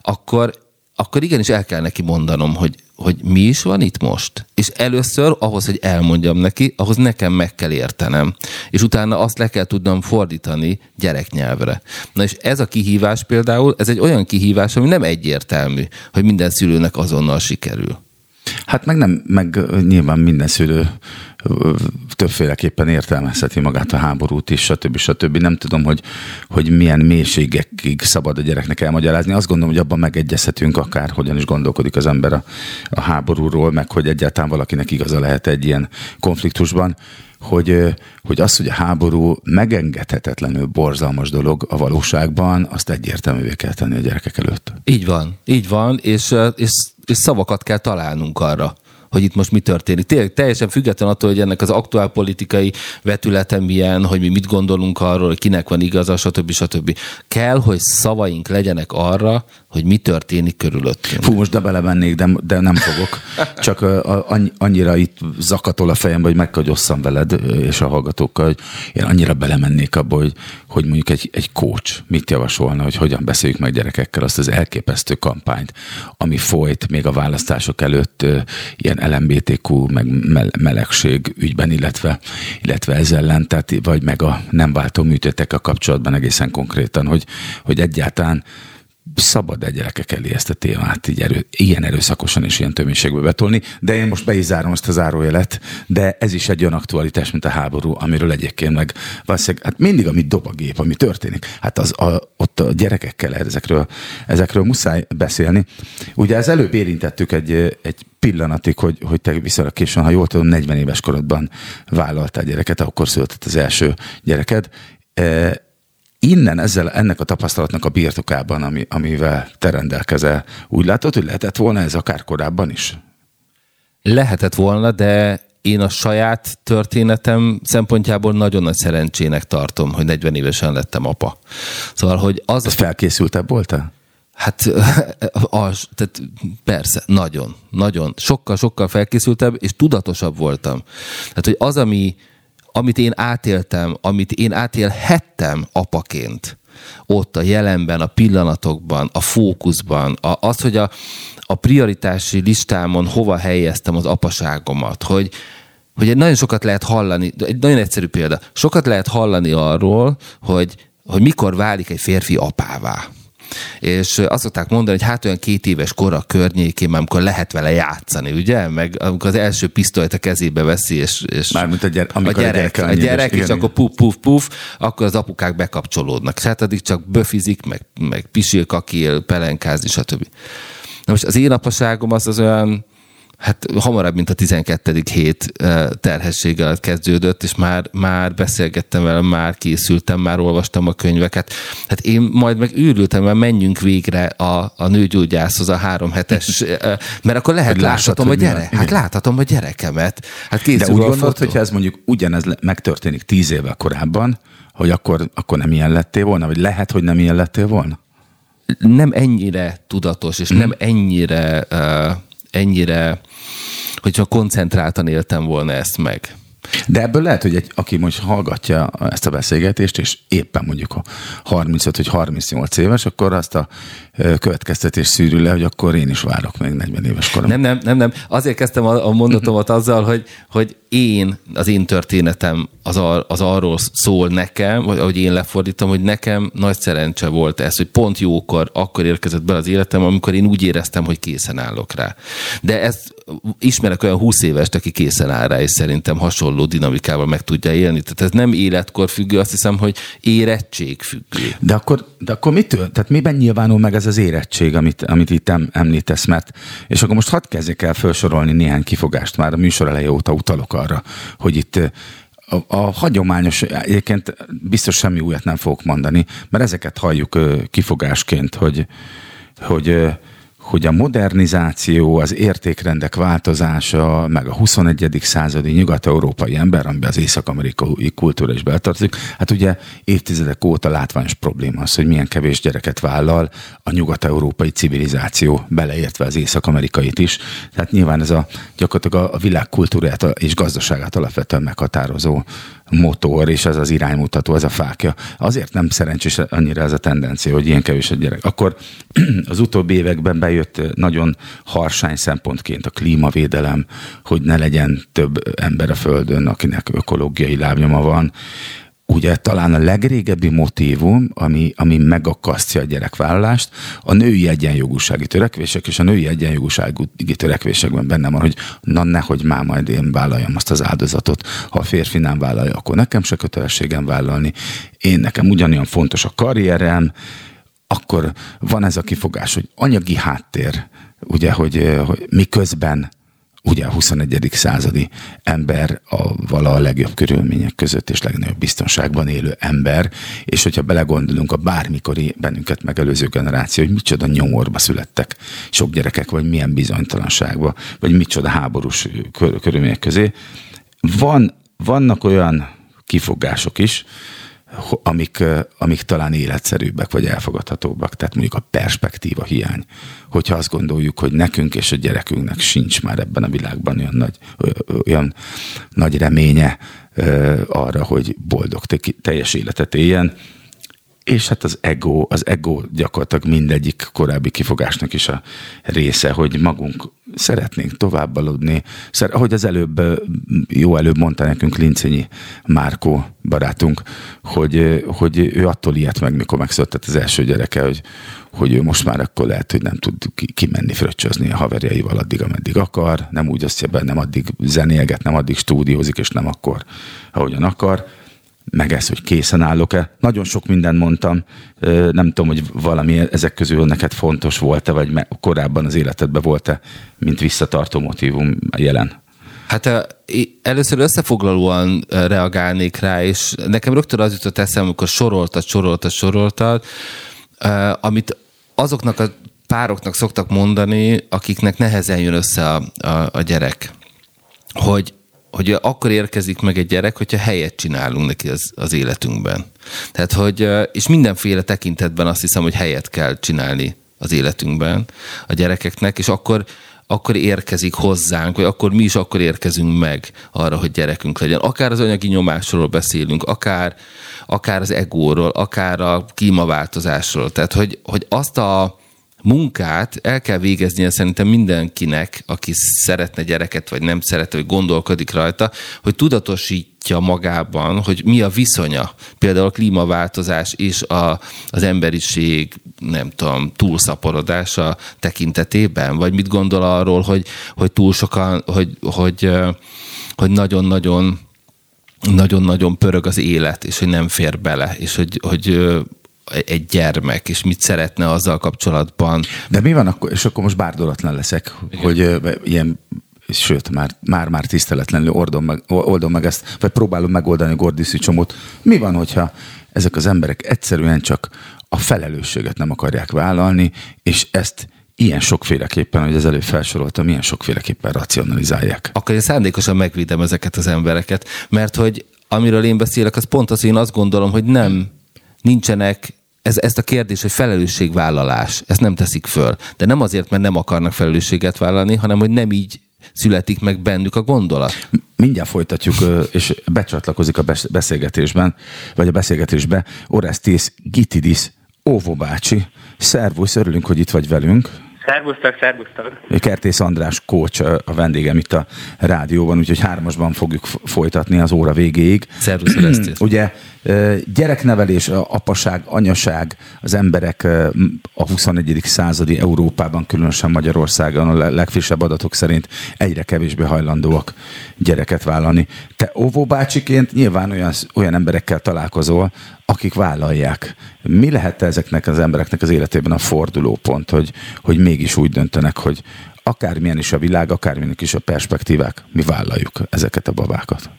akkor, akkor igenis el kell neki mondanom, hogy, hogy mi is van itt most. És először ahhoz, hogy elmondjam neki, ahhoz nekem meg kell értenem. És utána azt le kell tudnom fordítani gyereknyelvre. Na és ez a kihívás például, ez egy olyan kihívás, ami nem egyértelmű, hogy minden szülőnek azonnal sikerül. Hát meg nem, meg nyilván minden szülő többféleképpen értelmezheti magát a háborút is, stb. stb. Nem tudom, hogy, hogy milyen mélységekig szabad a gyereknek elmagyarázni. Azt gondolom, hogy abban megegyezhetünk akár, hogyan is gondolkodik az ember a, a háborúról, meg hogy egyáltalán valakinek igaza lehet egy ilyen konfliktusban hogy, hogy az, hogy a háború megengedhetetlenül borzalmas dolog a valóságban, azt egyértelművé kell tenni a gyerekek előtt. Így van, így van, és, és, és szavakat kell találnunk arra, hogy itt most mi történik. Tényleg teljesen független attól, hogy ennek az aktuál politikai vetülete milyen, hogy mi mit gondolunk arról, kinek van igaza, stb. stb. Kell, hogy szavaink legyenek arra, hogy mi történik körülöttünk. Fú, most de belemennék, de, de nem fogok. Csak annyira itt zakatol a fejembe, hogy meg kell veled és a hallgatókkal, hogy én annyira belemennék abba, hogy, hogy mondjuk egy, egy coach mit javasolna, hogy hogyan beszéljük meg gyerekekkel azt az elképesztő kampányt, ami folyt még a választások előtt ilyen LMBTQ, meg melegség ügyben, illetve, illetve ez ellen, tehát, vagy meg a nem váltó műtétek a kapcsolatban egészen konkrétan, hogy, hogy egyáltalán szabad egy gyerekek elé ezt a témát így erő, ilyen erőszakosan és ilyen töménységbe betolni, de én most be is zárom ezt a zárójelet, de ez is egy olyan aktualitás, mint a háború, amiről egyébként meg valószínűleg, hát mindig, amit dob a gép, ami történik, hát az a, ott a gyerekekkel ezekről, ezekről muszáj beszélni. Ugye ez előbb érintettük egy, egy pillanatig, hogy, hogy te viszonylag későn, ha jól tudom, 40 éves korodban vállaltál gyereket, akkor született az első gyereked e, innen ezzel, ennek a tapasztalatnak a birtokában, ami, amivel te rendelkezel, úgy látod, hogy lehetett volna ez akár korábban is? Lehetett volna, de én a saját történetem szempontjából nagyon nagy szerencsének tartom, hogy 40 évesen lettem apa. Szóval, hogy az... Ez felkészültebb voltál? Hát az, tehát persze, nagyon, nagyon. Sokkal, sokkal felkészültebb és tudatosabb voltam. Tehát, hogy az, ami, amit én átéltem, amit én átélhettem apaként, ott a jelenben, a pillanatokban, a fókuszban, a, az, hogy a, a prioritási listámon hova helyeztem az apaságomat, hogy, hogy nagyon sokat lehet hallani, egy nagyon egyszerű példa, sokat lehet hallani arról, hogy, hogy mikor válik egy férfi apává. És azt szokták mondani, hogy hát olyan két éves kora környékén, amikor lehet vele játszani, ugye? Meg amikor az első pisztolyt a kezébe veszi, és, és Mármint a, gyere, a gyerek, a gyerek, a gyerek és igen, akkor puf, puf, puf, akkor az apukák bekapcsolódnak. Hát addig csak böfizik, meg, meg pisil, kakil, pelenkázni, stb. Na most az én apaságom az az olyan hát hamarabb, mint a 12. hét terhességgel kezdődött, és már, már beszélgettem vele, már készültem, már olvastam a könyveket. Hát én majd meg őrültem, mert menjünk végre a, a nőgyógyászhoz a három hetes, mert akkor lehet hogy láthatom a gyerek. Hát láthatom a gyerekemet. Hát De úgy gondolod, hogyha ez mondjuk ugyanez megtörténik tíz évvel korábban, hogy akkor, akkor nem ilyen lettél volna, vagy lehet, hogy nem ilyen lettél volna? Nem ennyire tudatos, és mm. nem ennyire, uh, ennyire hogyha koncentráltan éltem volna ezt meg. De ebből lehet, hogy egy, aki most hallgatja ezt a beszélgetést, és éppen mondjuk a 35 vagy 38 éves, akkor azt a következtetés szűrül le, hogy akkor én is várok még 40 éves korom. Nem, nem, nem, nem. Azért kezdtem a, a mondatomat azzal, hogy, hogy én, az én történetem az, ar, az arról szól nekem, vagy ahogy én lefordítom, hogy nekem nagy szerencse volt ez, hogy pont jókor, akkor érkezett be az életem, amikor én úgy éreztem, hogy készen állok rá. De ezt ismerek olyan 20 évest, aki készen áll rá, és szerintem hasonló dinamikával meg tudja élni. Tehát ez nem életkor függő, azt hiszem, hogy érettség függő. De akkor, de akkor mitől? Tehát miben nyilvánul meg ez az érettség, amit, amit itt említesz? Mert, és akkor most hadd kezdjek el felsorolni néhány kifogást, már a műsor eleje óta utalok arra, hogy itt a, a hagyományos, egyébként biztos semmi újat nem fogok mondani, mert ezeket halljuk kifogásként, hogy, hogy hogy a modernizáció, az értékrendek változása, meg a 21. századi nyugat-európai ember, amiben az észak-amerikai kultúra is betartozik, hát ugye évtizedek óta látványos probléma az, hogy milyen kevés gyereket vállal a nyugat-európai civilizáció, beleértve az észak-amerikait is. Tehát nyilván ez a gyakorlatilag a világ kultúráját és gazdaságát alapvetően meghatározó motor, és ez az iránymutató, ez a fákja. Azért nem szerencsés annyira ez a tendencia, hogy ilyen kevés a gyerek. Akkor az utóbbi években bejött nagyon harsány szempontként a klímavédelem, hogy ne legyen több ember a Földön, akinek ökológiai lábnyoma van ugye talán a legrégebbi motívum, ami, ami megakasztja a gyerekvállalást, a női egyenjogúsági törekvések, és a női egyenjogúsági törekvésekben benne van, hogy na nehogy már majd én vállaljam azt az áldozatot. Ha a férfi nem vállalja, akkor nekem se kötelességem vállalni. Én nekem ugyanolyan fontos a karrierem, akkor van ez a kifogás, hogy anyagi háttér, ugye, hogy, hogy miközben ugye a 21. századi ember a vala a legjobb körülmények között és legnagyobb biztonságban élő ember, és hogyha belegondolunk a bármikori bennünket megelőző generáció, hogy micsoda nyomorba születtek sok gyerekek, vagy milyen bizonytalanságba, vagy micsoda háborús körülmények közé, van, vannak olyan kifogások is, amik, amik talán életszerűbbek vagy elfogadhatóbbak, tehát mondjuk a perspektíva hiány. Hogyha azt gondoljuk, hogy nekünk és a gyerekünknek sincs már ebben a világban olyan nagy, olyan nagy reménye arra, hogy boldog teljes életet éljen, és hát az ego, az ego gyakorlatilag mindegyik korábbi kifogásnak is a része, hogy magunk szeretnénk tovább aludni. Szer, ahogy az előbb, jó előbb mondta nekünk Lincényi Márkó barátunk, hogy, hogy ő attól ilyet meg, mikor megszületett az első gyereke, hogy, hogy ő most már akkor lehet, hogy nem tud kimenni fröccsözni a haverjaival addig, ameddig akar, nem úgy osztja be, nem addig zenélget, nem addig stúdiózik, és nem akkor, ahogyan akar meg ez, hogy készen állok-e. Nagyon sok mindent mondtam, nem tudom, hogy valami ezek közül neked fontos volt-e, vagy korábban az életedben volt-e, mint visszatartó motivum jelen? Hát először összefoglalóan reagálnék rá, és nekem rögtön az jutott eszem, amikor soroltad, soroltad, soroltad, amit azoknak a pároknak szoktak mondani, akiknek nehezen jön össze a, a, a gyerek, hogy hogy akkor érkezik meg egy gyerek, hogyha helyet csinálunk neki az, az életünkben. Tehát, hogy, és mindenféle tekintetben azt hiszem, hogy helyet kell csinálni az életünkben a gyerekeknek, és akkor, akkor érkezik hozzánk, vagy akkor mi is akkor érkezünk meg arra, hogy gyerekünk legyen. Akár az anyagi nyomásról beszélünk, akár, akár az egóról, akár a klímaváltozásról. Tehát, hogy, hogy azt a, munkát el kell végeznie szerintem mindenkinek, aki szeretne gyereket, vagy nem szeretne, vagy gondolkodik rajta, hogy tudatosítja magában, hogy mi a viszonya. Például a klímaváltozás és a, az emberiség, nem tudom, túlszaporodása tekintetében, vagy mit gondol arról, hogy, hogy túl sokan, hogy, hogy, hogy nagyon-nagyon nagyon-nagyon pörög az élet, és hogy nem fér bele, és hogy, hogy egy gyermek, és mit szeretne azzal kapcsolatban. De mi van akkor, és akkor most bárdolatlan leszek, Igen. hogy ilyen sőt, már, már, már tiszteletlenül oldom meg, oldom meg ezt, vagy próbálom megoldani a Gordiszi csomót. Mi van, hogyha ezek az emberek egyszerűen csak a felelősséget nem akarják vállalni, és ezt ilyen sokféleképpen, hogy az előbb felsoroltam, ilyen sokféleképpen racionalizálják. Akkor én szándékosan megvédem ezeket az embereket, mert hogy amiről én beszélek, az pont az, én azt gondolom, hogy nem, nincsenek ez, ezt a kérdés, hogy felelősségvállalás, ezt nem teszik föl. De nem azért, mert nem akarnak felelősséget vállalni, hanem hogy nem így születik meg bennük a gondolat. Mindjárt folytatjuk, és becsatlakozik a beszélgetésben, vagy a beszélgetésbe Orestes Gitidis Óvó bácsi. Szervusz, örülünk, hogy itt vagy velünk. Szervusztok, szervusztok. Kertész András kócs a vendégem itt a rádióban, úgyhogy hármasban fogjuk folytatni az óra végéig. Szervusz. Ugye gyereknevelés, apaság, anyaság, az emberek a 21. századi Európában, különösen Magyarországon a legfrissebb adatok szerint egyre kevésbé hajlandóak gyereket vállalni. Te óvóbácsiként nyilván olyan, olyan emberekkel találkozol, akik vállalják. Mi lehet ezeknek az embereknek az életében a fordulópont, hogy, hogy mégis úgy döntenek, hogy akármilyen is a világ, akármilyen is a perspektívák, mi vállaljuk ezeket a babákat?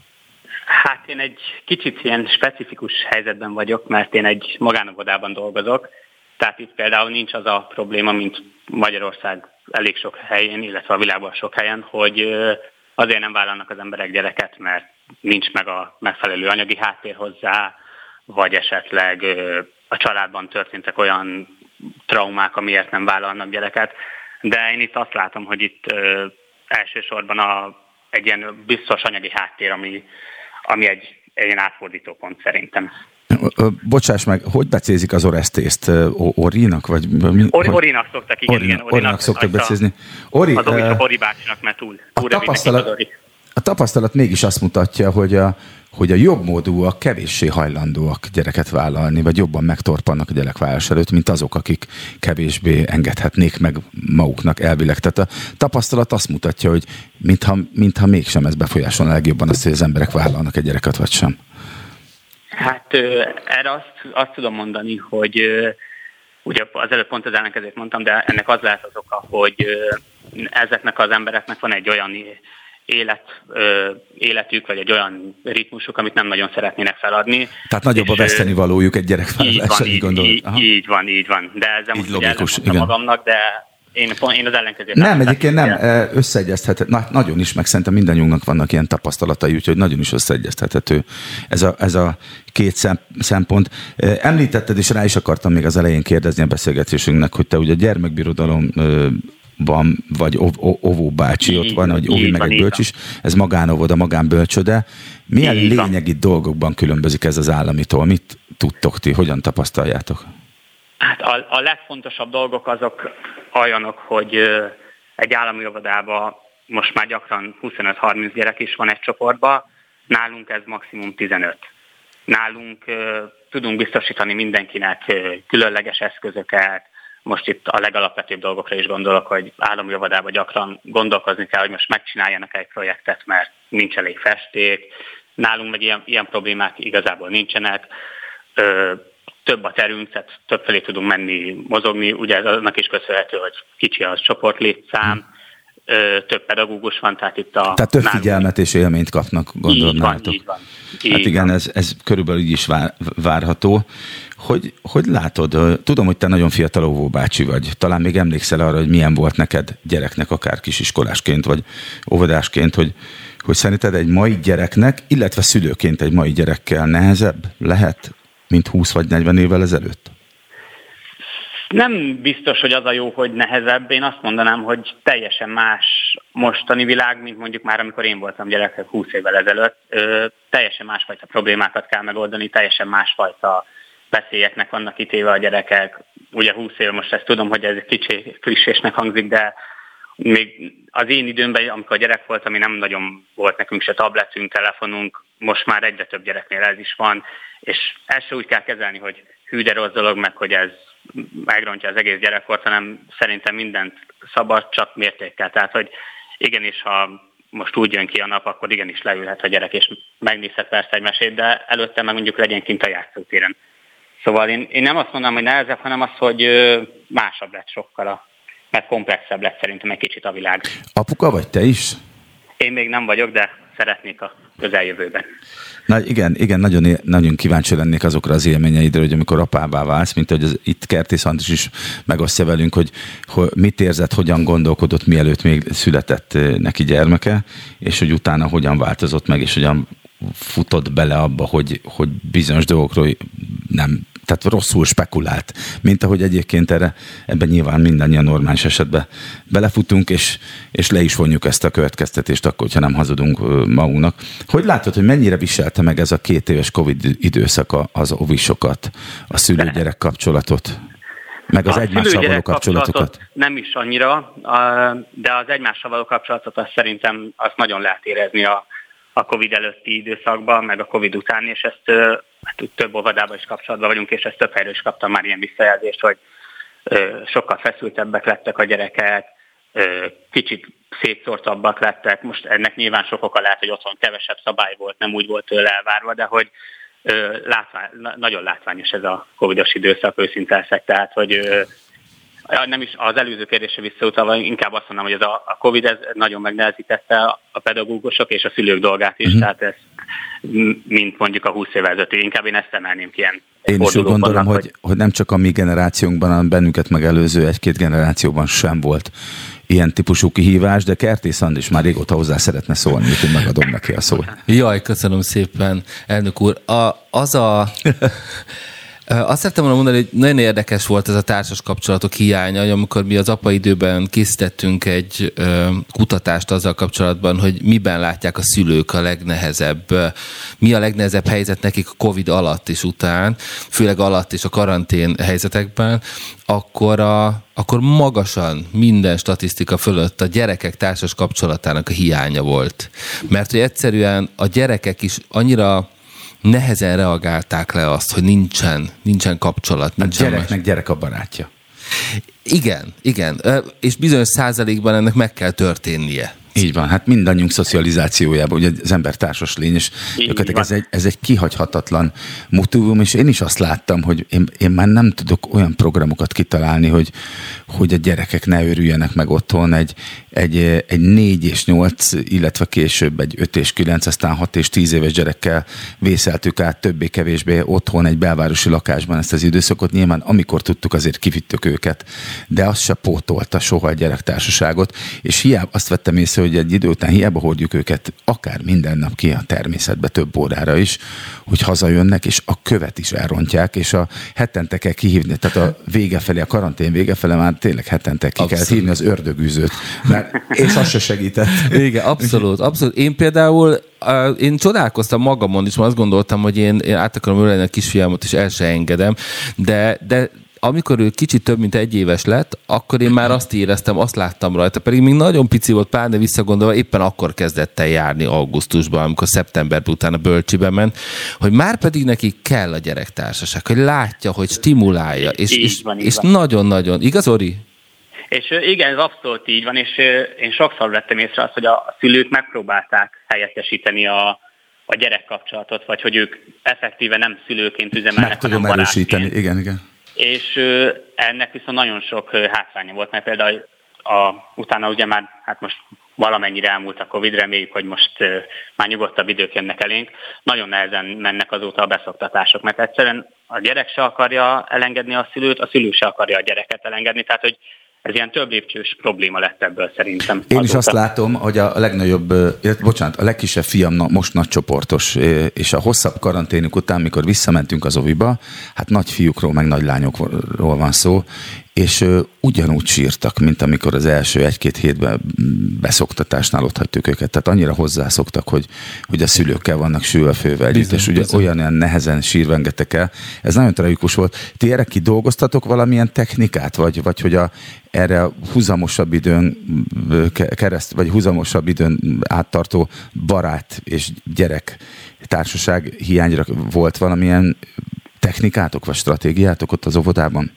Hát én egy kicsit ilyen specifikus helyzetben vagyok, mert én egy magánovodában dolgozok, tehát itt például nincs az a probléma, mint Magyarország elég sok helyén, illetve a világban sok helyen, hogy azért nem vállalnak az emberek gyereket, mert nincs meg a megfelelő anyagi háttér hozzá, vagy esetleg a családban történtek olyan traumák, amiért nem vállalnak gyereket. De én itt azt látom, hogy itt elsősorban a, egy ilyen biztos anyagi háttér, ami, ami egy, egy ilyen átfordító pont szerintem. Bocsáss meg, hogy becézik az oresztészt? Orinak? Vagy, Or, Orinak szoktak, igen. Orina, igen orinak, orinak szoktak becézni. Ori, az uh, Ori bácsinak, mert túl, túl a tapasztalat, a tapasztalat mégis azt mutatja, hogy a, hogy a jobb módúak kevéssé hajlandóak gyereket vállalni, vagy jobban megtorpannak a gyerekvállalás előtt, mint azok, akik kevésbé engedhetnék meg maguknak elvileg. Tehát a tapasztalat azt mutatja, hogy mintha, mintha mégsem ez befolyásolna legjobban azt, hogy az emberek vállalnak egy gyereket, vagy sem. Hát erre azt, azt tudom mondani, hogy ugye az előbb pont az ellenkezőt mondtam, de ennek az lehet az oka, hogy ezeknek az embereknek van egy olyan élet, ö, életük, vagy egy olyan ritmusuk, amit nem nagyon szeretnének feladni. Tehát nagyobb a veszteni valójuk egy gyerekvállalással, így, így, így, így, van, így van. De ezzel így most logikus, igen. magamnak, de én, én az ellenkezőt. Nem, egyébként nem, összeegyeztethető. Na, nagyon is, meg szerintem mindannyiunknak vannak ilyen tapasztalatai, úgyhogy nagyon is összeegyeztethető ez a, ez a két szempont. Említetted, és rá is akartam még az elején kérdezni a beszélgetésünknek, hogy te ugye a gyermekbirodalom van, vagy Ovó bácsi, ott van, vagy Ovi meg egy bölcs is, ez magánovoda, magánbölcsöde. Milyen lényegi dolgokban különbözik ez az államitól? Mit tudtok ti, hogyan tapasztaljátok? Hát a, a legfontosabb dolgok azok olyanok, hogy egy állami óvodában most már gyakran 25-30 gyerek is van egy csoportban, nálunk ez maximum 15. Nálunk tudunk biztosítani mindenkinek különleges eszközöket, most itt a legalapvetőbb dolgokra is gondolok, hogy állami gyakran gondolkozni kell, hogy most megcsináljanak egy projektet, mert nincs elég festék. Nálunk meg ilyen, ilyen problémák igazából nincsenek. Ö, több a terünk, tehát többfelé tudunk menni, mozogni. Ugye ez annak is köszönhető, hogy kicsi az csoportlétszám, több pedagógus van, tehát itt a... Tehát több figyelmet és élményt kapnak, gondolom így van, Így van, így hát igen, van. Ez, ez körülbelül így is vár, várható. Hogy, hogy látod, tudom, hogy te nagyon fiatal óvóbácsi vagy, talán még emlékszel arra, hogy milyen volt neked gyereknek, akár kisiskolásként, vagy óvodásként, hogy, hogy szerinted egy mai gyereknek, illetve szülőként egy mai gyerekkel nehezebb lehet, mint 20 vagy 40 évvel ezelőtt? Nem biztos, hogy az a jó, hogy nehezebb. Én azt mondanám, hogy teljesen más mostani világ, mint mondjuk már amikor én voltam gyerekek 20 évvel ezelőtt. Ö, teljesen másfajta problémákat kell megoldani, teljesen másfajta veszélyeknek vannak kitéve a gyerekek. Ugye 20 év, most ezt tudom, hogy ez egy kicsi frissésnek hangzik, de még az én időmben, amikor gyerek volt, ami nem nagyon volt nekünk se tabletünk, telefonunk, most már egyre több gyereknél ez is van, és ezt se úgy kell kezelni, hogy hű de rossz dolog, meg hogy ez megrontja az egész gyerekkort, hanem szerintem mindent szabad, csak mértékkel. Tehát, hogy igenis, ha most úgy jön ki a nap, akkor igenis leülhet a gyerek, és megnézhet persze egy mesét, de előtte meg mondjuk legyen kint a játszótéren. Szóval én, én nem azt mondom, hogy nehezebb, hanem az, hogy másabb lett sokkal, a, mert komplexebb lett szerintem egy kicsit a világ. Apuka vagy te is? Én még nem vagyok, de szeretnék a közeljövőben. Na igen, igen nagyon, nagyon kíváncsi lennék azokra az élményeidre, hogy amikor apává válsz, mint hogy az, itt Kerti Szantis is megosztja velünk, hogy, hogy mit érzett, hogyan gondolkodott, mielőtt még született eh, neki gyermeke, és hogy utána hogyan változott meg, és hogyan futott bele abba, hogy, hogy bizonyos dolgokról nem tehát rosszul spekulált, mint ahogy egyébként erre, ebben nyilván mindannyian normális esetben belefutunk, és, és le is vonjuk ezt a következtetést akkor, hogyha nem hazudunk magunknak. Hogy látod, hogy mennyire viselte meg ez a két éves Covid időszaka az ovisokat, a szülő-gyerek kapcsolatot? Meg az a egymással való kapcsolatokat? Nem is annyira, de az egymással való kapcsolatot azt szerintem azt nagyon lehet érezni a, a Covid előtti időszakban, meg a Covid után, és ezt hát több óvodában is kapcsolatban vagyunk, és ezt több helyről is kaptam már ilyen visszajelzést, hogy sokkal feszültebbek lettek a gyerekek, kicsit szétszórtabbak lettek. Most ennek nyilván sok oka lehet, hogy otthon kevesebb szabály volt, nem úgy volt tőle elvárva, de hogy látvány, nagyon látványos ez a covidos időszak, őszinte leszek, tehát hogy nem is az előző kérdésre visszautalva, inkább azt mondom, hogy ez a, a Covid ez nagyon megnehezítette a pedagógusok és a szülők dolgát is, uh-huh. tehát ez mint mondjuk a 20 évvel ezelőtt. Inkább én ezt emelném ki ilyen én is úgy gondolom, hogy, hogy nem csak a mi generációnkban, hanem bennünket megelőző egy-két generációban sem volt ilyen típusú kihívás, de Kertész Andis már régóta hozzá szeretne szólni, úgyhogy megadom neki a szót. Jaj, köszönöm szépen, elnök úr. A, az a azt szerettem volna mondani, hogy nagyon érdekes volt ez a társas kapcsolatok hiánya, amikor mi az apa időben készítettünk egy kutatást azzal kapcsolatban, hogy miben látják a szülők a legnehezebb, mi a legnehezebb helyzet nekik a Covid alatt és után, főleg alatt és a karantén helyzetekben, akkor, a, akkor magasan minden statisztika fölött a gyerekek társas kapcsolatának a hiánya volt. Mert hogy egyszerűen a gyerekek is annyira nehezen reagálták le azt, hogy nincsen, nincsen kapcsolat. Nincsen a gyereknek más. gyerek a barátja. Igen, igen. És bizonyos százalékban ennek meg kell történnie. Így van, hát mindannyiunk szocializációjában, ugye az ember társas lény, és ez egy, ez egy kihagyhatatlan motívum, és én is azt láttam, hogy én, én már nem tudok olyan programokat kitalálni, hogy, hogy a gyerekek ne örüljenek meg otthon egy, egy, egy négy és nyolc, illetve később egy öt és kilenc, aztán hat és tíz éves gyerekkel vészeltük át többé-kevésbé otthon egy belvárosi lakásban ezt az időszakot. Nyilván amikor tudtuk, azért kivittük őket, de az se pótolta soha a gyerektársaságot, és hiába azt vettem észre, hogy egy idő után hiába hordjuk őket akár minden nap ki a természetbe több órára is, hogy hazajönnek, és a követ is elrontják, és a hetente kell kihívni, tehát a vége felé, a karantén vége felé már tényleg hetente ki abszolút. kell hívni az ördögűzőt, mert, és az se segített. Igen, abszolút, abszolút. Én például én csodálkoztam magamon is, mert azt gondoltam, hogy én, én át akarom ölelni a kisfiamot, és el se engedem, de, de amikor ő kicsit több mint egy éves lett, akkor én már azt éreztem, azt láttam rajta, pedig még nagyon pici volt, de visszagondolva éppen akkor kezdett el járni augusztusban, amikor szeptemberben utána bölcsibe ment, hogy már pedig neki kell a gyerektársaság, hogy látja, hogy stimulálja, és, és, van, és nagyon-nagyon, igaz Ori? És igen, ez abszolút így van, és én sokszor vettem észre azt, hogy a szülők megpróbálták helyettesíteni a, a gyerekkapcsolatot, vagy hogy ők effektíve nem szülőként üzemelnek, Meg tudom erősíteni, igen, igen és ennek viszont nagyon sok hátránya volt, mert például a, utána ugye már, hát most valamennyire elmúlt a Covid, reméljük, hogy most már nyugodtabb idők jönnek elénk. Nagyon nehezen mennek azóta a beszoktatások, mert egyszerűen a gyerek se akarja elengedni a szülőt, a szülő se akarja a gyereket elengedni, tehát hogy ez ilyen több lépcsős probléma lett ebből szerintem. Én azóta. is azt látom, hogy a legnagyobb, bocsánat, a legkisebb fiam most nagy csoportos, és a hosszabb karanténuk után, mikor visszamentünk az oviba, hát nagy fiúkról, meg nagy lányokról van szó, és ugyanúgy sírtak, mint amikor az első egy-két hétben beszoktatásnál ott hagytuk őket. Tehát annyira hozzászoktak, hogy, hogy a szülőkkel vannak sülve fővel együtt, és ugye bizony. olyan, olyan nehezen sírvengetek el. Ez nagyon tragikus volt. Ti erre kidolgoztatok valamilyen technikát, vagy, vagy hogy a, erre a húzamosabb időn kereszt, vagy húzamosabb időn áttartó barát és gyerek társaság hiányra volt valamilyen technikátok, vagy stratégiátok ott az óvodában?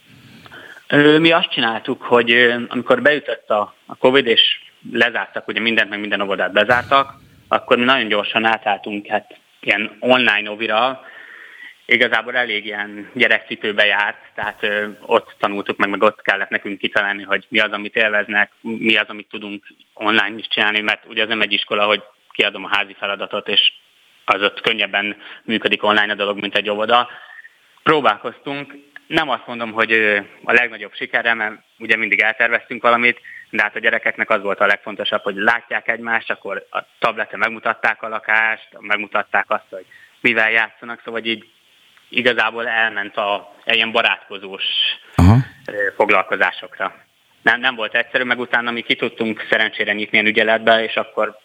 Mi azt csináltuk, hogy amikor beütött a, a Covid, és lezártak, ugye mindent, meg minden óvodát bezártak, akkor mi nagyon gyorsan átálltunk hát ilyen online ovira, igazából elég ilyen gyerekcipőbe járt, tehát ö, ott tanultuk meg, meg ott kellett nekünk kitalálni, hogy mi az, amit élveznek, mi az, amit tudunk online is csinálni, mert ugye ez nem egy iskola, hogy kiadom a házi feladatot, és az ott könnyebben működik online a dolog, mint egy óvoda. Próbálkoztunk, nem azt mondom, hogy a legnagyobb sikerre, mert ugye mindig elterveztünk valamit, de hát a gyerekeknek az volt a legfontosabb, hogy látják egymást, akkor a tableten megmutatták a lakást, megmutatták azt, hogy mivel játszanak, szóval így igazából elment a ilyen barátkozós Aha. foglalkozásokra. Nem, nem volt egyszerű, meg utána mi ki tudtunk szerencsére nyitni ilyen ügyeletbe, és akkor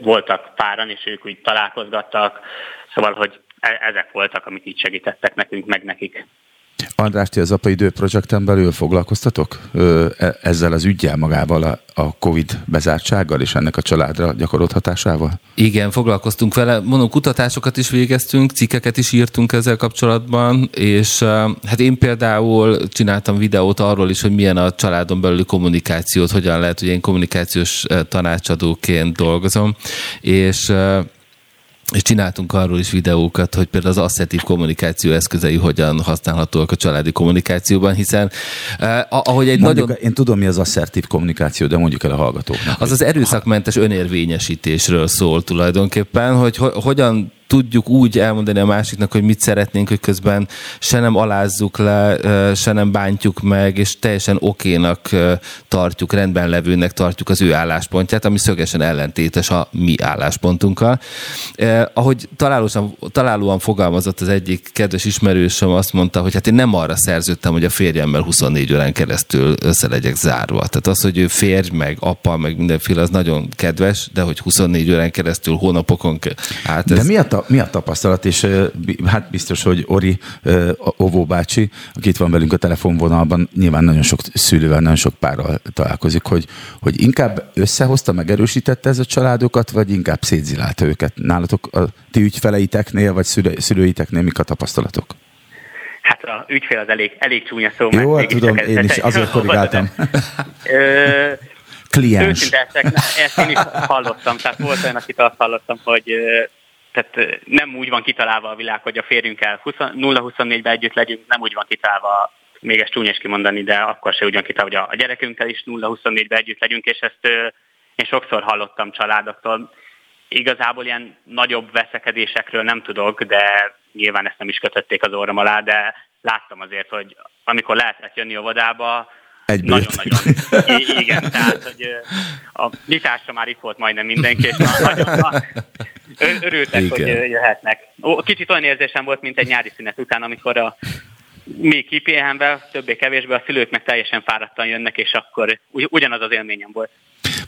voltak páran, és ők úgy találkozgattak, szóval, hogy e, ezek voltak, amik így segítettek nekünk, meg nekik. András, ti az Apa Idő projekten belül foglalkoztatok e, ezzel az ügyel magával, a, a Covid bezártsággal és ennek a családra gyakorolt hatásával? Igen, foglalkoztunk vele. Mondom, kutatásokat is végeztünk, cikkeket is írtunk ezzel kapcsolatban, és hát én például csináltam videót arról is, hogy milyen a családon belüli kommunikációt, hogyan lehet, hogy én kommunikációs tanácsadóként dolgozom, és és csináltunk arról is videókat, hogy például az asszertív kommunikáció eszközei hogyan használhatóak a családi kommunikációban, hiszen eh, ahogy egy mondjuk, nagyon... Én tudom, mi az asszertív kommunikáció, de mondjuk el a hallgatóknak. Az az erőszakmentes önérvényesítésről szól tulajdonképpen, hogy ho- hogyan tudjuk úgy elmondani a másiknak, hogy mit szeretnénk, hogy közben se nem alázzuk le, se nem bántjuk meg, és teljesen okénak tartjuk, rendben levőnek tartjuk az ő álláspontját, ami szögesen ellentétes a mi álláspontunkkal. Ahogy találóan, találóan fogalmazott az egyik kedves ismerősöm, azt mondta, hogy hát én nem arra szerződtem, hogy a férjemmel 24 órán keresztül össze legyek zárva. Tehát az, hogy ő férj, meg apa, meg mindenféle, az nagyon kedves, de hogy 24 órán keresztül, hónapokon hát ez... De mi a ta, mi a tapasztalat, és hát biztos, hogy Ori Ovó bácsi, aki itt van velünk a telefonvonalban, nyilván nagyon sok szülővel, nagyon sok párral találkozik, hogy, hogy inkább összehozta, megerősítette ez a családokat, vagy inkább szétzilálta őket? Nálatok a ti ügyfeleiteknél, vagy szülő, szülőiteknél mik a tapasztalatok? Hát a ügyfél az elég, elég csúnya szó. Jó, hát tudom, én is azért korrigáltam. Kliens. Őszinte, ezt én is hallottam, tehát volt olyan, akit azt hallottam, hogy tehát nem úgy van kitalálva a világ, hogy a férjünkkel 0-24-ben együtt legyünk, nem úgy van kitalálva, még ezt csúnyás kimondani, de akkor se úgy van kitalálva, hogy a gyerekünkkel is 0-24-ben együtt legyünk, és ezt én sokszor hallottam családoktól. Igazából ilyen nagyobb veszekedésekről nem tudok, de nyilván ezt nem is kötötték az orrom alá, de láttam azért, hogy amikor lehetett jönni óvodába, nagyon-nagyon. Igen, tehát, hogy a nyitásra már itt volt majdnem mindenki, és nagyon, örültek, Igen. hogy jöhetnek. Kicsit olyan érzésem volt, mint egy nyári szünet után, amikor a még kipéhenve, többé-kevésbé a szülők meg teljesen fáradtan jönnek, és akkor ugyanaz az élményem volt.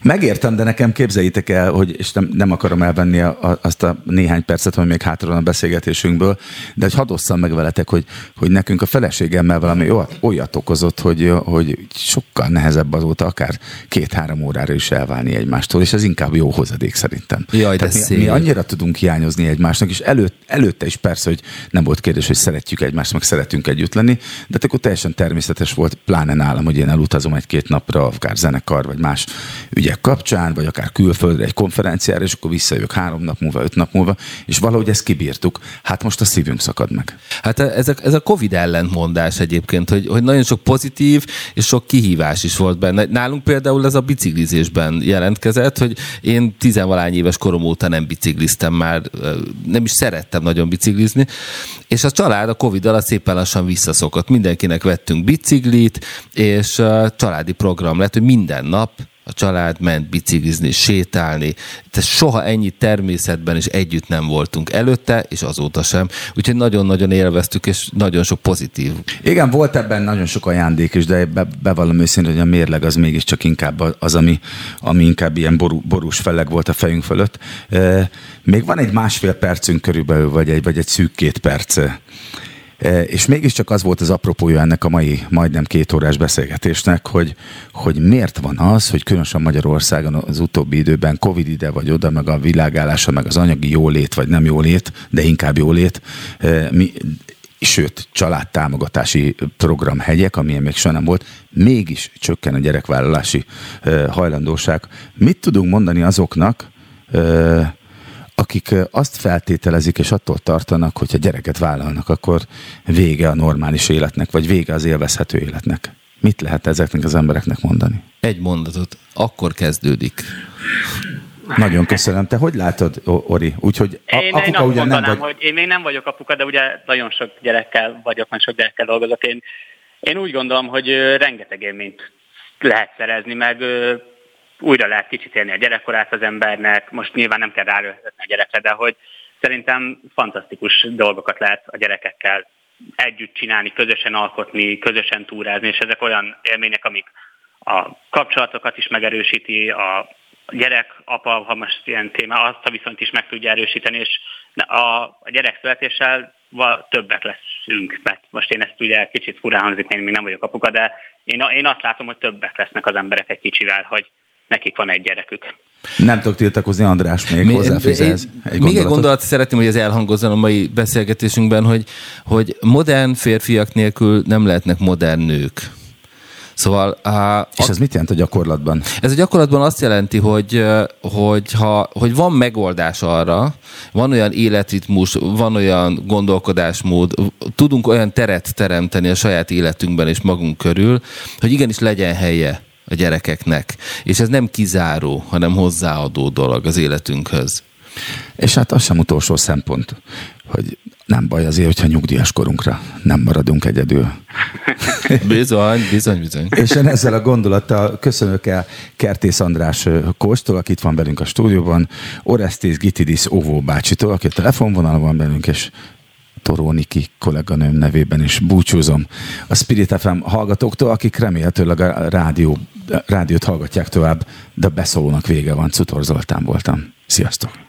Megértem, de nekem képzeljétek el, hogy, és nem, nem akarom elvenni a, a, azt a néhány percet, hogy még hátra van a beszélgetésünkből, de hogy hadd osszam meg veletek, hogy, hogy nekünk a feleségemmel valami olyat, olyat okozott, hogy, hogy sokkal nehezebb azóta akár két-három órára is elválni egymástól, és ez inkább jó hozadék szerintem. Jaj, de mi, mi annyira tudunk hiányozni egymásnak, és előtt, előtte is persze, hogy nem volt kérdés, hogy szeretjük egymást, meg szeretünk együtt lenni, de akkor teljesen természetes volt, pláne nálam, hogy én elutazom egy-két napra, akár zenekar, vagy más ügyek kapcsán, vagy akár külföldre egy konferenciára, és akkor visszajövök három nap múlva, öt nap múlva, és valahogy ezt kibírtuk. Hát most a szívünk szakad meg. Hát ez a, ez a Covid ellentmondás egyébként, hogy, hogy nagyon sok pozitív és sok kihívás is volt benne. Nálunk például ez a biciklizésben jelentkezett, hogy én tizenvalány éves korom óta nem bicikliztem már, nem is szerettem nagyon biciklizni, és a család a Covid alatt szépen lassan visszaszokott. Mindenkinek vettünk biciklit, és családi program lett, hogy minden nap a család ment biciklizni, sétálni, tehát soha ennyi természetben is együtt nem voltunk előtte, és azóta sem. Úgyhogy nagyon-nagyon élveztük, és nagyon sok pozitív. Igen, volt ebben nagyon sok ajándék is, de be, bevallom őszintén, hogy a mérleg az mégiscsak inkább az, ami, ami inkább ilyen ború, borús felleg volt a fejünk fölött. Még van egy másfél percünk körülbelül, vagy egy, vagy egy szűk két perc. E, és mégiscsak az volt az apropója ennek a mai majdnem két órás beszélgetésnek, hogy, hogy miért van az, hogy különösen Magyarországon az utóbbi időben Covid ide vagy oda, meg a világállása, meg az anyagi jólét, vagy nem jólét, de inkább jólét, e, mi, sőt, családtámogatási program hegyek, amilyen még soha nem volt, mégis csökken a gyerekvállalási e, hajlandóság. Mit tudunk mondani azoknak, akik azt feltételezik és attól tartanak, hogyha gyereket vállalnak, akkor vége a normális életnek, vagy vége az élvezhető életnek. Mit lehet ezeknek az embereknek mondani? Egy mondatot. Akkor kezdődik. Nagyon köszönöm. Te hogy látod, Ori? Úgyhogy a, én, apuka én ugyan nem vagy... hogy én még nem vagyok apuka, de ugye nagyon sok gyerekkel vagyok, nagyon sok gyerekkel dolgozok. Én, én úgy gondolom, hogy rengeteg élményt lehet szerezni, meg újra lehet kicsit élni a gyerekkorát az embernek. Most nyilván nem kell ráöltetni a gyerekre, de hogy szerintem fantasztikus dolgokat lehet a gyerekekkel együtt csinálni, közösen alkotni, közösen túrázni, és ezek olyan élmények, amik a kapcsolatokat is megerősíti, a gyerek, apa, ha most ilyen téma, azt a viszont is meg tudja erősíteni, és a, gyerek születéssel többek leszünk, mert most én ezt ugye kicsit furán hangzik, én még nem vagyok apuka, de én, én azt látom, hogy többek lesznek az emberek egy kicsivel, hogy nekik van egy gyerekük. Nem tudok tiltakozni, András, még hozzáfűzhez egy Még egy gondolat szeretném, hogy ez elhangozzon a mai beszélgetésünkben, hogy, hogy modern férfiak nélkül nem lehetnek modern nők. Szóval... A, És ez mit jelent a gyakorlatban? Ez a gyakorlatban azt jelenti, hogy, hogy, ha, hogy van megoldás arra, van olyan életritmus, van olyan gondolkodásmód, tudunk olyan teret teremteni a saját életünkben és magunk körül, hogy igenis legyen helye a gyerekeknek. És ez nem kizáró, hanem hozzáadó dolog az életünkhöz. És hát az sem utolsó szempont, hogy nem baj azért, hogyha nyugdíjas korunkra nem maradunk egyedül. Bizony, bizony, bizony. És én ezzel a gondolattal köszönök el Kertész András Kóstól, aki itt van velünk a stúdióban, Orestész Gitidis Óvó bácsitól, aki a telefonvonalon van velünk, és Toróniki kolléganőm nevében is búcsúzom a Spirit FM hallgatóktól, akik remélhetőleg a rádió, rádiót hallgatják tovább, de a beszólónak vége van. Cutor Zoltán voltam. Sziasztok!